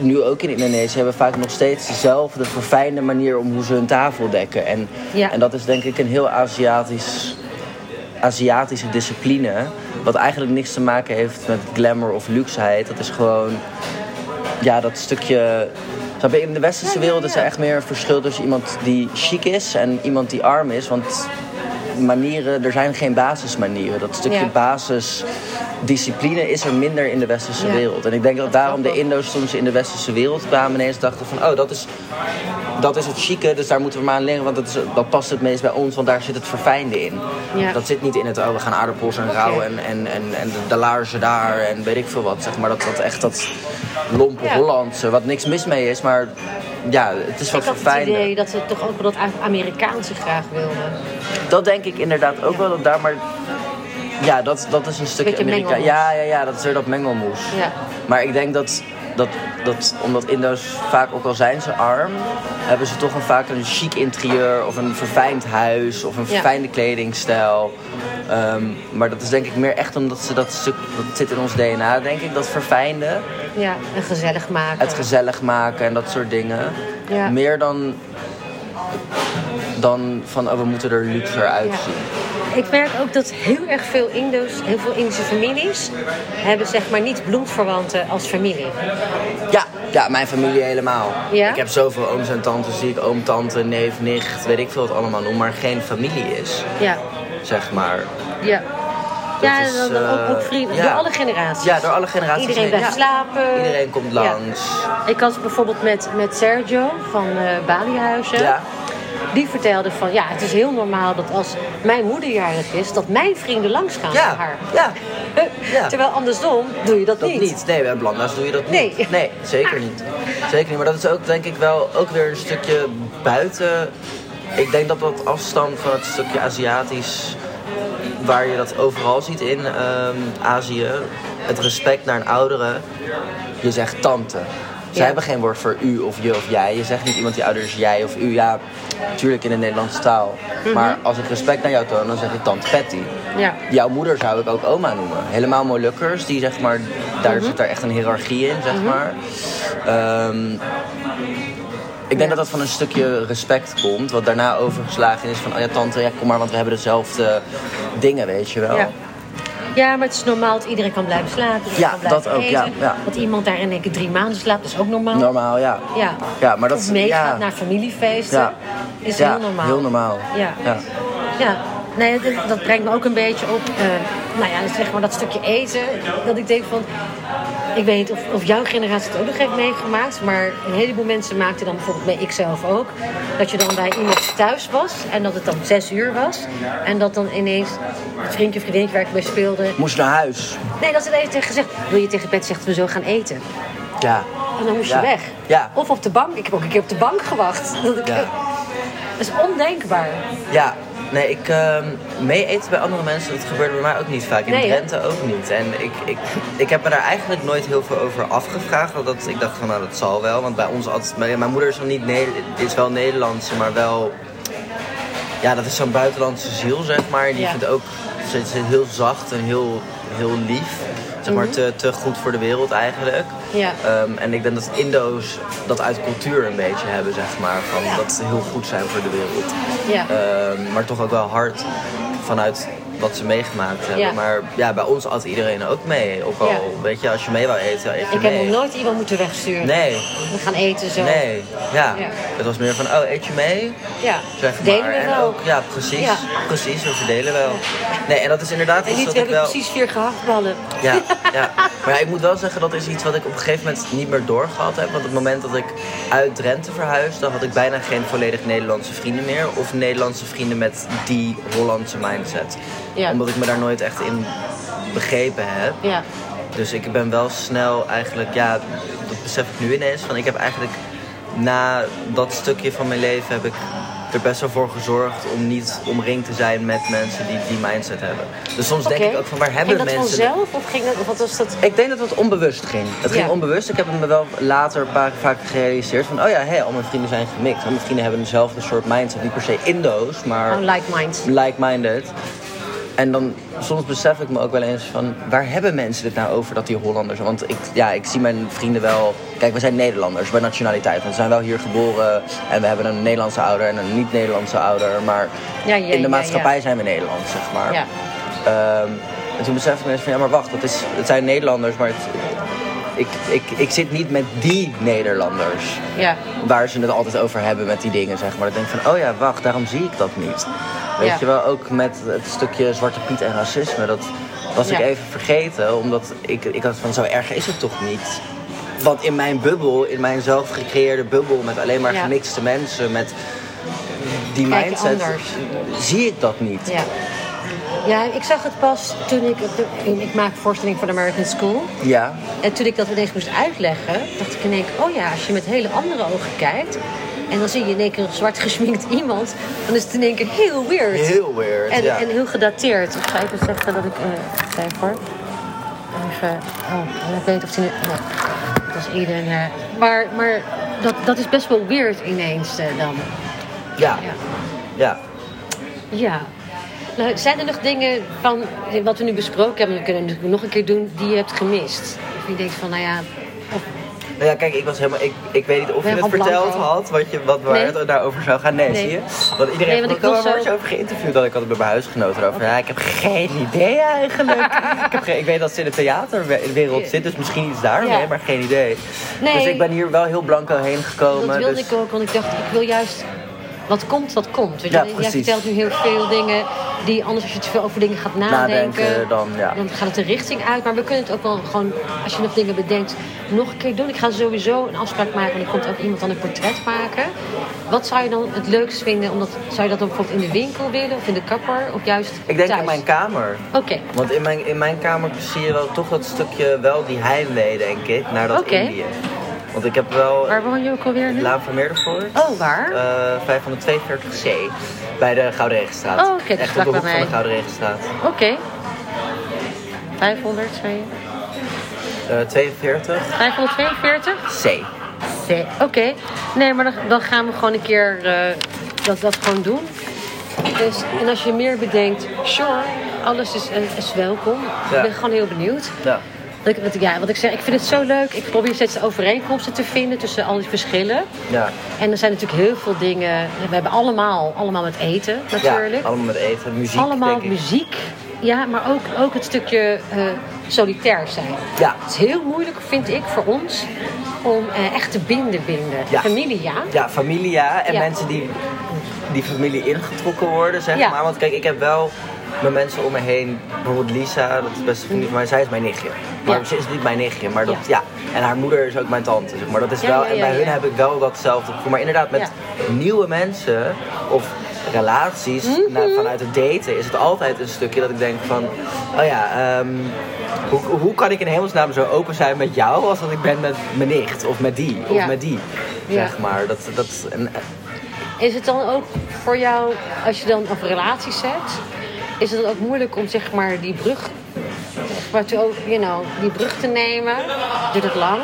Nu ook in Indonesië hebben vaak nog steeds dezelfde verfijnde manier om hoe ze hun tafel dekken. En, Ja. en dat is denk ik een heel Aziatisch Aziatische discipline. Wat eigenlijk niks te maken heeft met glamour of luxeheid. Dat is gewoon. Ja, dat stukje. In de westerse wereld is er echt meer een verschil tussen iemand die chic is en iemand die arm is. Want manieren, er zijn geen basismanieren. Dat stukje Ja. basisdiscipline is er minder in de westerse Ja. wereld. En ik denk dat daarom de. Indo's ze in de westerse wereld kwamen ineens dachten van... oh, dat is, dat is het chique, dus daar moeten we maar aan leren. Want dat, is, dat past het meest bij ons, want daar zit het verfijnde in. Ja. Dat zit niet in het, oh, we gaan aardappels en rauw en, en, en, en de, de laarzen daar en weet ik veel wat. Zeg maar dat, dat echt dat lompe. Hollandse, wat niks mis mee is, maar ja, het is wat Ik had het verfijnder. idee dat ze toch ook wel dat Amerikaanse graag wilden. Dat denk ik inderdaad ook wel, dat daar maar... Ja, dat, dat is een stukje Amerika. Ja, ja, ja, dat is weer dat mengelmoes. Ja. Maar ik denk dat, dat, dat omdat Indo's vaak, ook al zijn ze arm, hebben ze toch een, vaak een chic interieur of een verfijnd huis of een Ja. verfijnde kledingstijl. Ehm, maar dat is denk ik meer echt omdat ze dat stuk, dat zit in ons DNA, denk ik, dat verfijnde. Ja, en gezellig maken. Het gezellig maken en dat soort dingen. Ja. Meer dan, dan van, oh, we moeten er luxer uitzien. Ik merk ook dat heel erg veel Indo's, heel veel Indische families, hebben zeg maar niet bloedverwanten als familie. Ja, ja, mijn familie helemaal. Ja? Ik heb zoveel ooms en tantes die ik oom, tante, neef, nicht, weet ik veel wat allemaal noem, maar geen familie is, Ja, zeg maar. ja. Ja, is, dan, dan ook, eh, ook vrienden, ja. door alle generaties. Ja, door alle generaties. Iedereen blijft slapen. Iedereen komt Ja. langs. Ik had bijvoorbeeld met, met Sergio van eh Balihuizen. Ja. Die vertelde van, ja, het is heel normaal dat als mijn moeder jarig is, dat mijn vrienden langs gaan Ja, voor haar. ja, ja. Terwijl andersom doe je dat, Dat niet. niet. Nee, bij Blanda's doe je dat Nee. niet. Nee, zeker niet. Zeker niet. Maar dat is ook denk ik wel ook weer een stukje buiten. Ik denk dat dat afstand van het stukje Aziatisch, waar je dat overal ziet in ehm, Azië, het respect naar een oudere, je zegt tante. Zij hebben geen woord voor u of je of jij. Je zegt niet iemand die ouder is jij of u. Ja, natuurlijk in de Nederlandse taal. Maar als ik respect naar jou toon, dan zeg ik tante Patty. Ja. Jouw moeder zou ik ook oma noemen. Helemaal Molukkers, die zeg maar, daar zit daar echt een hiërarchie in, zeg maar. Ehm, ik denk Ja. dat dat van een stukje respect komt, wat daarna overgeslagen is van, oh ja tante, ja, kom maar, want we hebben dezelfde dingen, weet je wel. Ja. Ja, maar het is normaal dat iedereen kan blijven slapen. Ja, kan blijven dat ook, eten. ja, ja. Dat iemand daar in één keer drie maanden slaapt, is ook normaal. Normaal, ja. Ja. Ja, maar dat of meegaat ja. naar familiefeesten. Ja. Is heel normaal. heel normaal. Ja. Ja. Nee, dat, dat brengt me ook een beetje op, eh, nou ja, zeg maar dat stukje eten. Dat ik denk van, ik weet niet of, of jouw generatie het ook nog heeft meegemaakt, maar een heleboel mensen maakten dan bijvoorbeeld mee, ik zelf ook, dat je dan bij iemand thuis was en dat het dan zes uur was. En dat dan ineens het vriendje of vriendinnetje waar ik bij speelde, Moest naar huis. nee, dat ze even tegen gezegd, wil je tegen Bed zegt we zo gaan eten. Ja. En dan moest Ja. je weg. Ja. Of op de bank. Ik heb ook een keer op de bank gewacht. Dat, ik, Ja. dat is ondenkbaar. Ja, nee, ik ehm, mee eten bij andere mensen, dat gebeurde bij mij ook niet vaak. In Nee? Drenthe ook niet. En ik, ik, ik heb me daar eigenlijk nooit heel veel over afgevraagd. Want dat, ik dacht van, nou, dat zal wel. Want bij ons altijd... Mijn, mijn moeder is, wel niet is wel Nederlandse, maar wel... Ja, dat is zo'n buitenlandse ziel, zeg maar. Die Ja. vindt ook... Ze ze is heel zacht en heel, heel lief. Zeg maar, te, te goed voor de wereld eigenlijk. Ja. Ehm, en ik denk dat Indo's dat uit cultuur een beetje hebben, zeg maar. Van dat ze heel goed zijn voor de wereld. Ja. Ehm, maar toch ook wel hard vanuit wat ze meegemaakt hebben. Ja. Maar ja, bij ons at iedereen ook mee. Ook al, Ja. weet je, als je mee wou eten, eet je Ik heb mee. nog nooit iemand moeten wegsturen. Nee, We gaan eten zo. nee, ja. Ja. Het was meer van, oh, eet je mee? Ja. Zeg maar. Delen we en wel. ook, ja, precies. Precies, we verdelen wel. Nee, en dat is inderdaad En iets wat ik wel... precies vier gehaktballen. Ja, ja. Maar ja, ik moet wel zeggen, dat is iets wat ik op een gegeven moment niet meer doorgehad heb. Want op het moment dat ik uit Drenthe verhuisde, had ik bijna geen volledig Nederlandse vrienden meer. Of Nederlandse vrienden met die Hollandse mindset. Ja. Omdat ik me daar nooit echt in begrepen heb. Ja. Dus ik ben wel snel eigenlijk, ja, dat besef ik nu ineens. Van ik heb eigenlijk na dat stukje van mijn leven heb ik er best wel voor gezorgd om niet omringd te zijn met mensen die die mindset hebben. Dus soms denk ik ook van waar hebben Ging dat mensen... vanzelf of ging dat, wat was dat? Ik denk dat het onbewust ging. Het ging Ja. onbewust. Ik heb het me wel later een paar vaak gerealiseerd van, oh ja, hé, al mijn vrienden zijn gemixt. Al mijn vrienden hebben dezelfde soort mindset. Niet per se Indo's, maar Oh, like minds. like-minded. En dan soms besef ik me ook wel eens van, waar hebben mensen dit nou over dat die Hollanders? Want ik, ja, ik zie mijn vrienden wel, kijk, we zijn Nederlanders bij nationaliteit. We zijn wel hier geboren en we hebben een Nederlandse ouder en een niet-Nederlandse ouder. Maar Ja, ja, in de maatschappij ja. zijn we Nederlands, zeg maar. Ja. Ehm, en toen besefte ik me eens van, ja maar wacht, het, is, het zijn Nederlanders, maar het, ik, ik, ik zit niet met die Nederlanders. Ja. Waar ze het altijd over hebben met die dingen, zeg maar. Dan denk ik van, oh ja, wacht, daarom zie ik dat niet. Weet Ja. je wel, ook met het stukje Zwarte Piet en racisme. Dat was ik even vergeten, omdat ik, ik had van, zo erg is het toch niet? Want in mijn bubbel, in mijn zelf gecreëerde bubbel... met alleen maar gemixte mensen, met die Kijk mindset... anders. zie ik dat niet. Ja. Ja, ik zag het pas toen ik... Ik maak voorstelling voor de American School. Ja, En toen ik dat ineens moest uitleggen, dacht ik in één keer... Oh ja, als je met hele andere ogen kijkt... En dan zie je in één keer een zwart geschminkt iemand... Dan is het in één keer heel weird. heel weird. En, ja. en heel gedateerd. Ik ga even zeggen dat ik... eh cijfer. Even... Oh, ik weet niet of die... nu- Nee, dat is iedereen... eh, maar maar dat, dat is best wel weird ineens eh, dan. ja. Ja. ja. Ja. Nou, zijn er nog dingen van wat we nu besproken hebben, we kunnen het nog een keer doen, die je hebt gemist? Of je denkt van, nou ja, of, Nou ja, kijk, ik was helemaal. Ik, ik weet niet of je het verteld blanco. had, wat, je, wat waar Nee. het daarover zou gaan. Nee, Nee. zie je? Want iedereen Nee, heeft ik er zo- over geïnterviewd. Dat ik had het met mijn huisgenoten erover. Ja, ik heb geen idee eigenlijk. ik, heb geen, ik weet dat ze in de theaterwereld zit, dus misschien iets daarmee, Ja. maar geen idee. Nee. Dus ik ben hier wel heel blanco heen gekomen. dat wilde dus... ik ook, want ik dacht, ik wil juist, wat komt, wat komt. Weet je? Ja, Jij vertelt nu heel veel dingen die anders, als je te veel over dingen gaat nadenken, Nadenken, dan, ja. dan gaat het de richting uit. Maar we kunnen het ook wel gewoon, als je nog dingen bedenkt, nog een keer doen. Ik ga sowieso een afspraak maken en er komt ook iemand dan een portret maken. Wat zou je dan het leukst vinden? Omdat, zou je dat dan bijvoorbeeld in de winkel willen of in de kapper of juist Ik denk thuis? in mijn kamer. Oké. Want in mijn, in mijn kamer zie je wel toch dat stukje, wel die heimwee, denk ik, naar dat. Indië. Want ik heb wel... Waar woon je ook alweer nu? Laan van Meerdervoort. Oh, waar? Eh 542C. Bij de Gouden Regenstraat. Oh, oké, Echt op de hoek bij van de. Gouden Regenstraat. Oké. 500, zei je? Eh 42 542? C. Parfait. Oké. Nee, maar dan, dan gaan we gewoon een keer eh, dat, dat gewoon doen. Dus, en als je meer bedenkt, sure, alles is, is welkom. Ja. Ik ben gewoon heel benieuwd. Ja. Ik, wat, ja, wat ik zeg, ik vind het zo leuk. Ik probeer steeds overeenkomsten te vinden tussen al die verschillen. Ja. En er zijn natuurlijk heel veel dingen. We hebben allemaal, allemaal met eten natuurlijk. ja, allemaal met eten, muziek allemaal muziek. Ja, maar ook, ook het stukje eh, solitair zijn. Ja. Het is heel moeilijk, vind ik, voor ons om eh, echt te binden binden. Ja. Familie, ja. Ja, familie ja. En Ja. mensen die die familie ingetrokken worden, zeg Ja. maar. Want kijk, ik heb wel mijn mensen om me heen. Bijvoorbeeld Lisa, dat is best een vriendin van mij. Zij is mijn nichtje. Maar Ja. ze is niet mijn nichtje. Maar dat, Ja. En haar moeder is ook mijn tante, zeg maar. Dat is wel, en bij hun heb ik wel datzelfde gevoel. Maar inderdaad, met nieuwe mensen of relaties Mhm. vanuit het daten is het altijd een stukje dat ik denk van... Oh ja, ehm, hoe, hoe kan ik in hemelsnaam zo open zijn met jou als dat ik ben met mijn nicht of met die of Ja. met die, zeg maar. Dat, dat, en, Is het dan ook voor jou, als je dan over relaties hebt, is het ook moeilijk om zeg maar die brug, maar, te, ook, you know, die brug te nemen? Duurt het lang?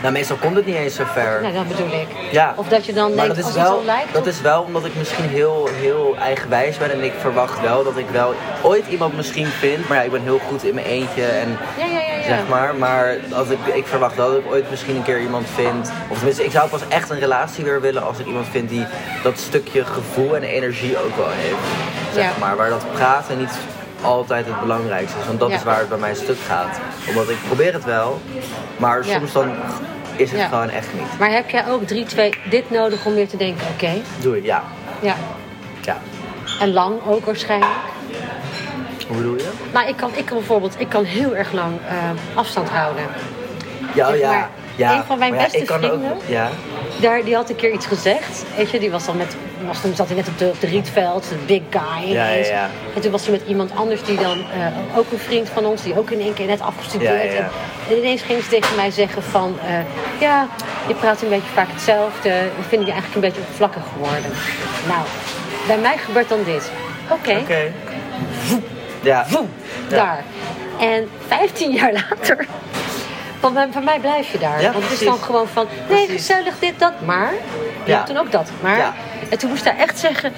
Nou, meestal komt het niet eens zo ver. Nou, dat bedoel ik. Ja, Of dat je dan maar denkt, dat is, als het wel, zo lijkt. dat is wel omdat ik misschien heel, heel eigenwijs ben en ik verwacht wel dat ik wel ooit iemand misschien vind. Maar ja, ik ben heel goed in mijn eentje en Ja, ja, ja. ja. zeg maar. Maar als ik, ik verwacht wel dat ik ooit misschien een keer iemand vind. Of tenminste, ik zou pas echt een relatie weer willen als ik iemand vind die dat stukje gevoel en energie ook wel heeft. Zeg Ja. maar, waar dat praten niet altijd het belangrijkste is. Want dat Ja. is waar het bij mij stuk gaat. Omdat ik probeer het wel, maar Ja. soms dan is het gewoon echt niet. Maar heb jij ook drie, twee, dit nodig om weer te denken, oké, Doe je, ja. ja. ja. En lang ook waarschijnlijk. Hoe bedoel je? Maar ik kan, ik kan bijvoorbeeld, ik kan heel erg lang eh, afstand houden. Ja, oh ja. maar, ja. een van mijn beste ik vrienden- Ook, ja. Daar, die had een keer iets gezegd. Weet je, die was dan met, was, toen zat hij net op de, op de Rietveld, de big guy Ja, ja, ja. En toen was hij met iemand anders die dan, eh, ook een vriend van ons, die ook in één keer net afgestudeerd. En, en ineens ging ze tegen mij zeggen van, eh, ja, je praat een beetje vaak hetzelfde. We vinden je eigenlijk een beetje oppervlakkig geworden. Nou, bij mij gebeurt dan dit. Oké. Ja. Woem, Ja. daar. En 15 jaar later, van, mij- van mij blijf je daar. Ja, Want het is dan gewoon van, nee, gezellig dit, dat, maar. Je Ja. toen ook dat, maar. Ja. En toen moest hij echt zeggen,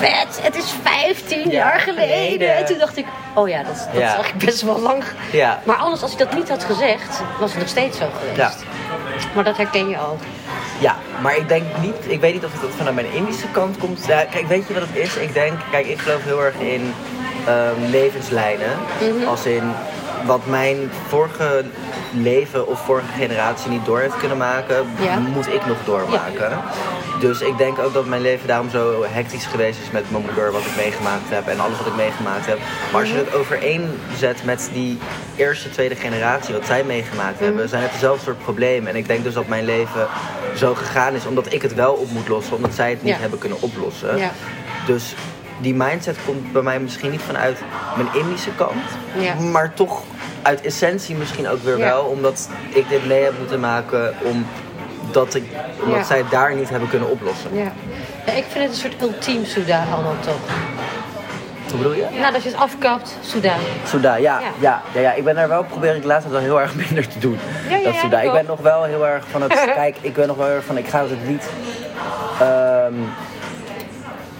Pet, het is 15 Ja, jaar geleden. En toen dacht ik, oh ja, dat, dat is eigenlijk best wel lang. Ja. Maar anders, als hij dat niet had gezegd, was het nog steeds zo geweest. Ja. Maar dat herken je ook. Ja, maar ik denk niet, ik weet niet of het vanuit mijn Indische kant komt. Ja, kijk, weet je wat het is? Ik denk, kijk, ik geloof heel erg in ehm, levenslijnen. Mhm. Als in wat mijn vorige leven of vorige generatie niet door heeft kunnen maken, Ja. moet ik nog doormaken. Dus ik denk ook dat mijn leven daarom zo hectisch geweest is met mijn moeder, wat ik meegemaakt heb en alles wat ik meegemaakt heb. Maar als je Mhm. het overeenzet met die eerste, tweede generatie, wat zij meegemaakt Mhm. hebben, zijn het dezelfde soort problemen. En ik denk dus dat mijn leven zo gegaan is omdat ik het wel op moet lossen, omdat zij het niet Ja. hebben kunnen oplossen. Ja. Dus die mindset komt bij mij misschien niet vanuit mijn Indische kant, Ja. maar toch uit essentie misschien ook weer Ja. wel, omdat ik dit mee heb moeten maken omdat, ik, omdat Ja. zij het daar niet hebben kunnen oplossen. Ja. ja. Ik vind het een soort ultiem Souda allemaal toch. Hoe bedoel je? Nou, dat je het afkapt, Souda. Soeda, ja, Ja. ja. Ja, Ik ben daar wel, probeer ik laatst wel heel erg minder te doen. Ja, ja, dat ik ben nog wel heel erg van het, kijk, ik ben nog wel heel erg van, ik ga het niet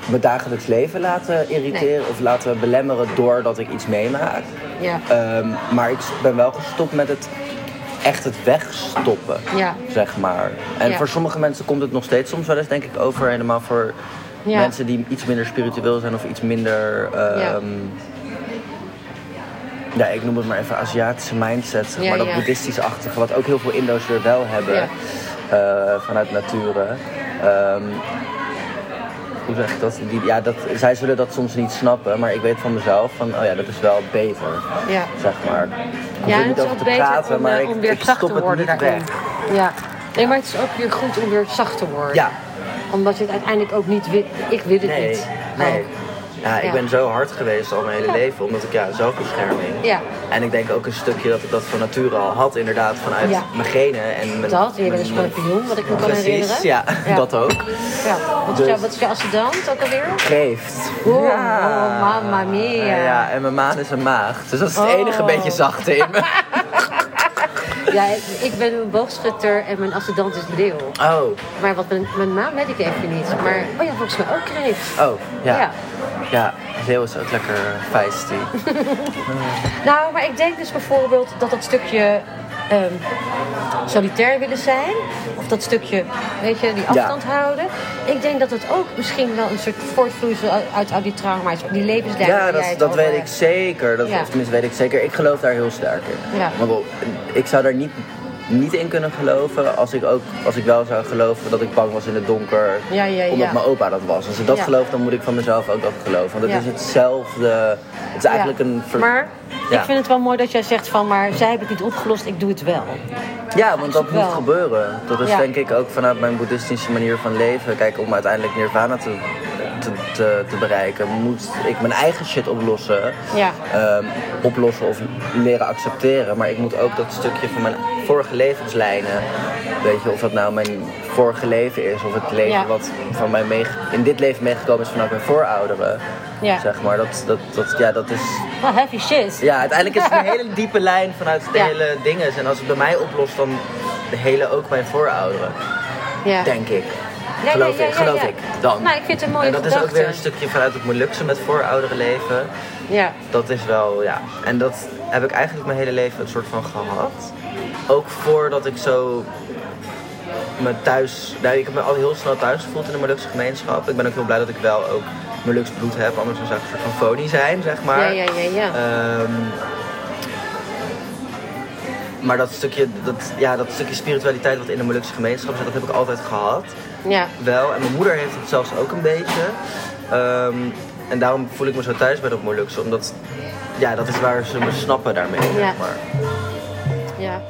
mijn dagelijks leven laten irriteren of laten belemmeren doordat ik iets meemaak. Ja. Ehm, maar ik ben wel gestopt met het echt het wegstoppen, Ja. zeg maar. En Ja. voor sommige mensen komt het nog steeds soms wel eens, denk ik, over. Helemaal voor Ja. mensen die iets minder spiritueel zijn of iets minder... ehm, Ja. ja, ik noem het maar even Aziatische mindset, zeg maar dat boeddhistisch-achtige, wat ook heel veel Indo's weer wel hebben eh, vanuit nature. Ehm, hoe zeg ik dat? Die, ja, dat? Zij zullen dat soms niet snappen, maar ik weet van mezelf van, oh ja, dat is wel beter, Ja. zeg maar. Ik Ja, en niet het is over ook te beter praten, om, maar eh, ik, om weer ik zacht stop te het worden niet daarin. weg. Ja. Nee, maar het is ook weer goed om weer zacht te worden. Ja, Omdat je het uiteindelijk ook niet wil. Ik wil het nee, niet. nee. Ja, ik Ja. ben zo hard geweest al mijn hele leven, omdat ik ja, zelfbescherming. Ja. En ik denk ook een stukje dat ik dat van nature al had, inderdaad, vanuit Ja. mijn genen. En mijn, Dat, je bent een schorpioen, wat ik me kan herinneren. ja, dat ook. Ja. Wat, is Dus- wat is jouw ascendant ook alweer? Geeft. Oh, oh, mamma mia. Ja, en mijn maan is een maag. Dus dat is het Oh. enige beetje zachte in me. Ja, ik, ik ben een boogschutter en mijn ascendant is leeuw. Oh, Maar wat mijn, mijn naam weet ik even niet. Maar, oh ja, volgens mij ook kreeft. oh, ja. Ja. Ja, leeuw is ook lekker feisty. Nou, maar ik denk dus bijvoorbeeld dat dat stukje ehm, solitair willen zijn, of dat stukje, weet je, die afstand houden. Ik denk dat het ook misschien wel een soort voortvloeisel uit, uit al die trauma's, die levenslijn. Ja, dat, dat over weet ik zeker. Dat, Ja. Of tenminste weet ik zeker. Ik geloof daar heel sterk in. Ja. Maar wel, ik zou daar niet, niet in kunnen geloven als ik, ook, als ik wel zou geloven dat ik bang was in het donker. Ja, ja, Omdat mijn opa dat was. Als ik dat geloof, dan moet ik van mezelf ook dat geloven. Want het is hetzelfde. Het is eigenlijk een... ver- Maar ik vind het wel mooi dat jij zegt van, maar zij hebben het niet opgelost, ik doe het wel. Ja, want dat wel. moet gebeuren. Dat is denk ik ook vanuit mijn boeddhistische manier van leven. Kijk, om uiteindelijk nirvana te, te, bereiken, moet ik mijn eigen shit oplossen. Ja. Ehm, oplossen of leren accepteren. Maar ik moet ook dat stukje van mijn vorige levenslijnen. Weet je, of dat nou mijn vorige leven is, of het leven Ja. wat van mij mee, in dit leven meegekomen is vanuit mijn voorouderen. Ja. Zeg maar, dat, dat, dat, ja, dat is Wel heavy shit. ja, uiteindelijk is het een hele diepe lijn vanuit de Ja. hele dingen. En als het bij mij oplost, dan de hele ook mijn voorouderen. Ja. Denk ik. Ja, geloof ja, ja, ik, geloof ik. Dan. Nou, ik vind het een mooie En dat is ook weer een stukje vanuit het Molukse met voorouderen leven. Ja. Dat is wel, ja. En dat heb ik eigenlijk mijn hele leven een soort van gehad. Ook voordat ik zo me thuis... Nou, ik heb me al heel snel thuis gevoeld in de Molukse gemeenschap. Ik ben ook heel blij dat ik wel ook Moluks bloed heb. Anders zou ik een soort van fonie zijn, zeg maar. Ja, ja, ja, ja. Ehm, maar dat stukje, dat, ja, dat stukje spiritualiteit wat in de Molukse gemeenschap zit, dat heb ik altijd gehad. Ja. Wel, en mijn moeder heeft het zelfs ook een beetje. Ehm, en daarom voel ik me zo thuis bij dat Molukse, omdat ja, dat is waar ze me snappen daarmee. Ja. Zeg maar. Ja.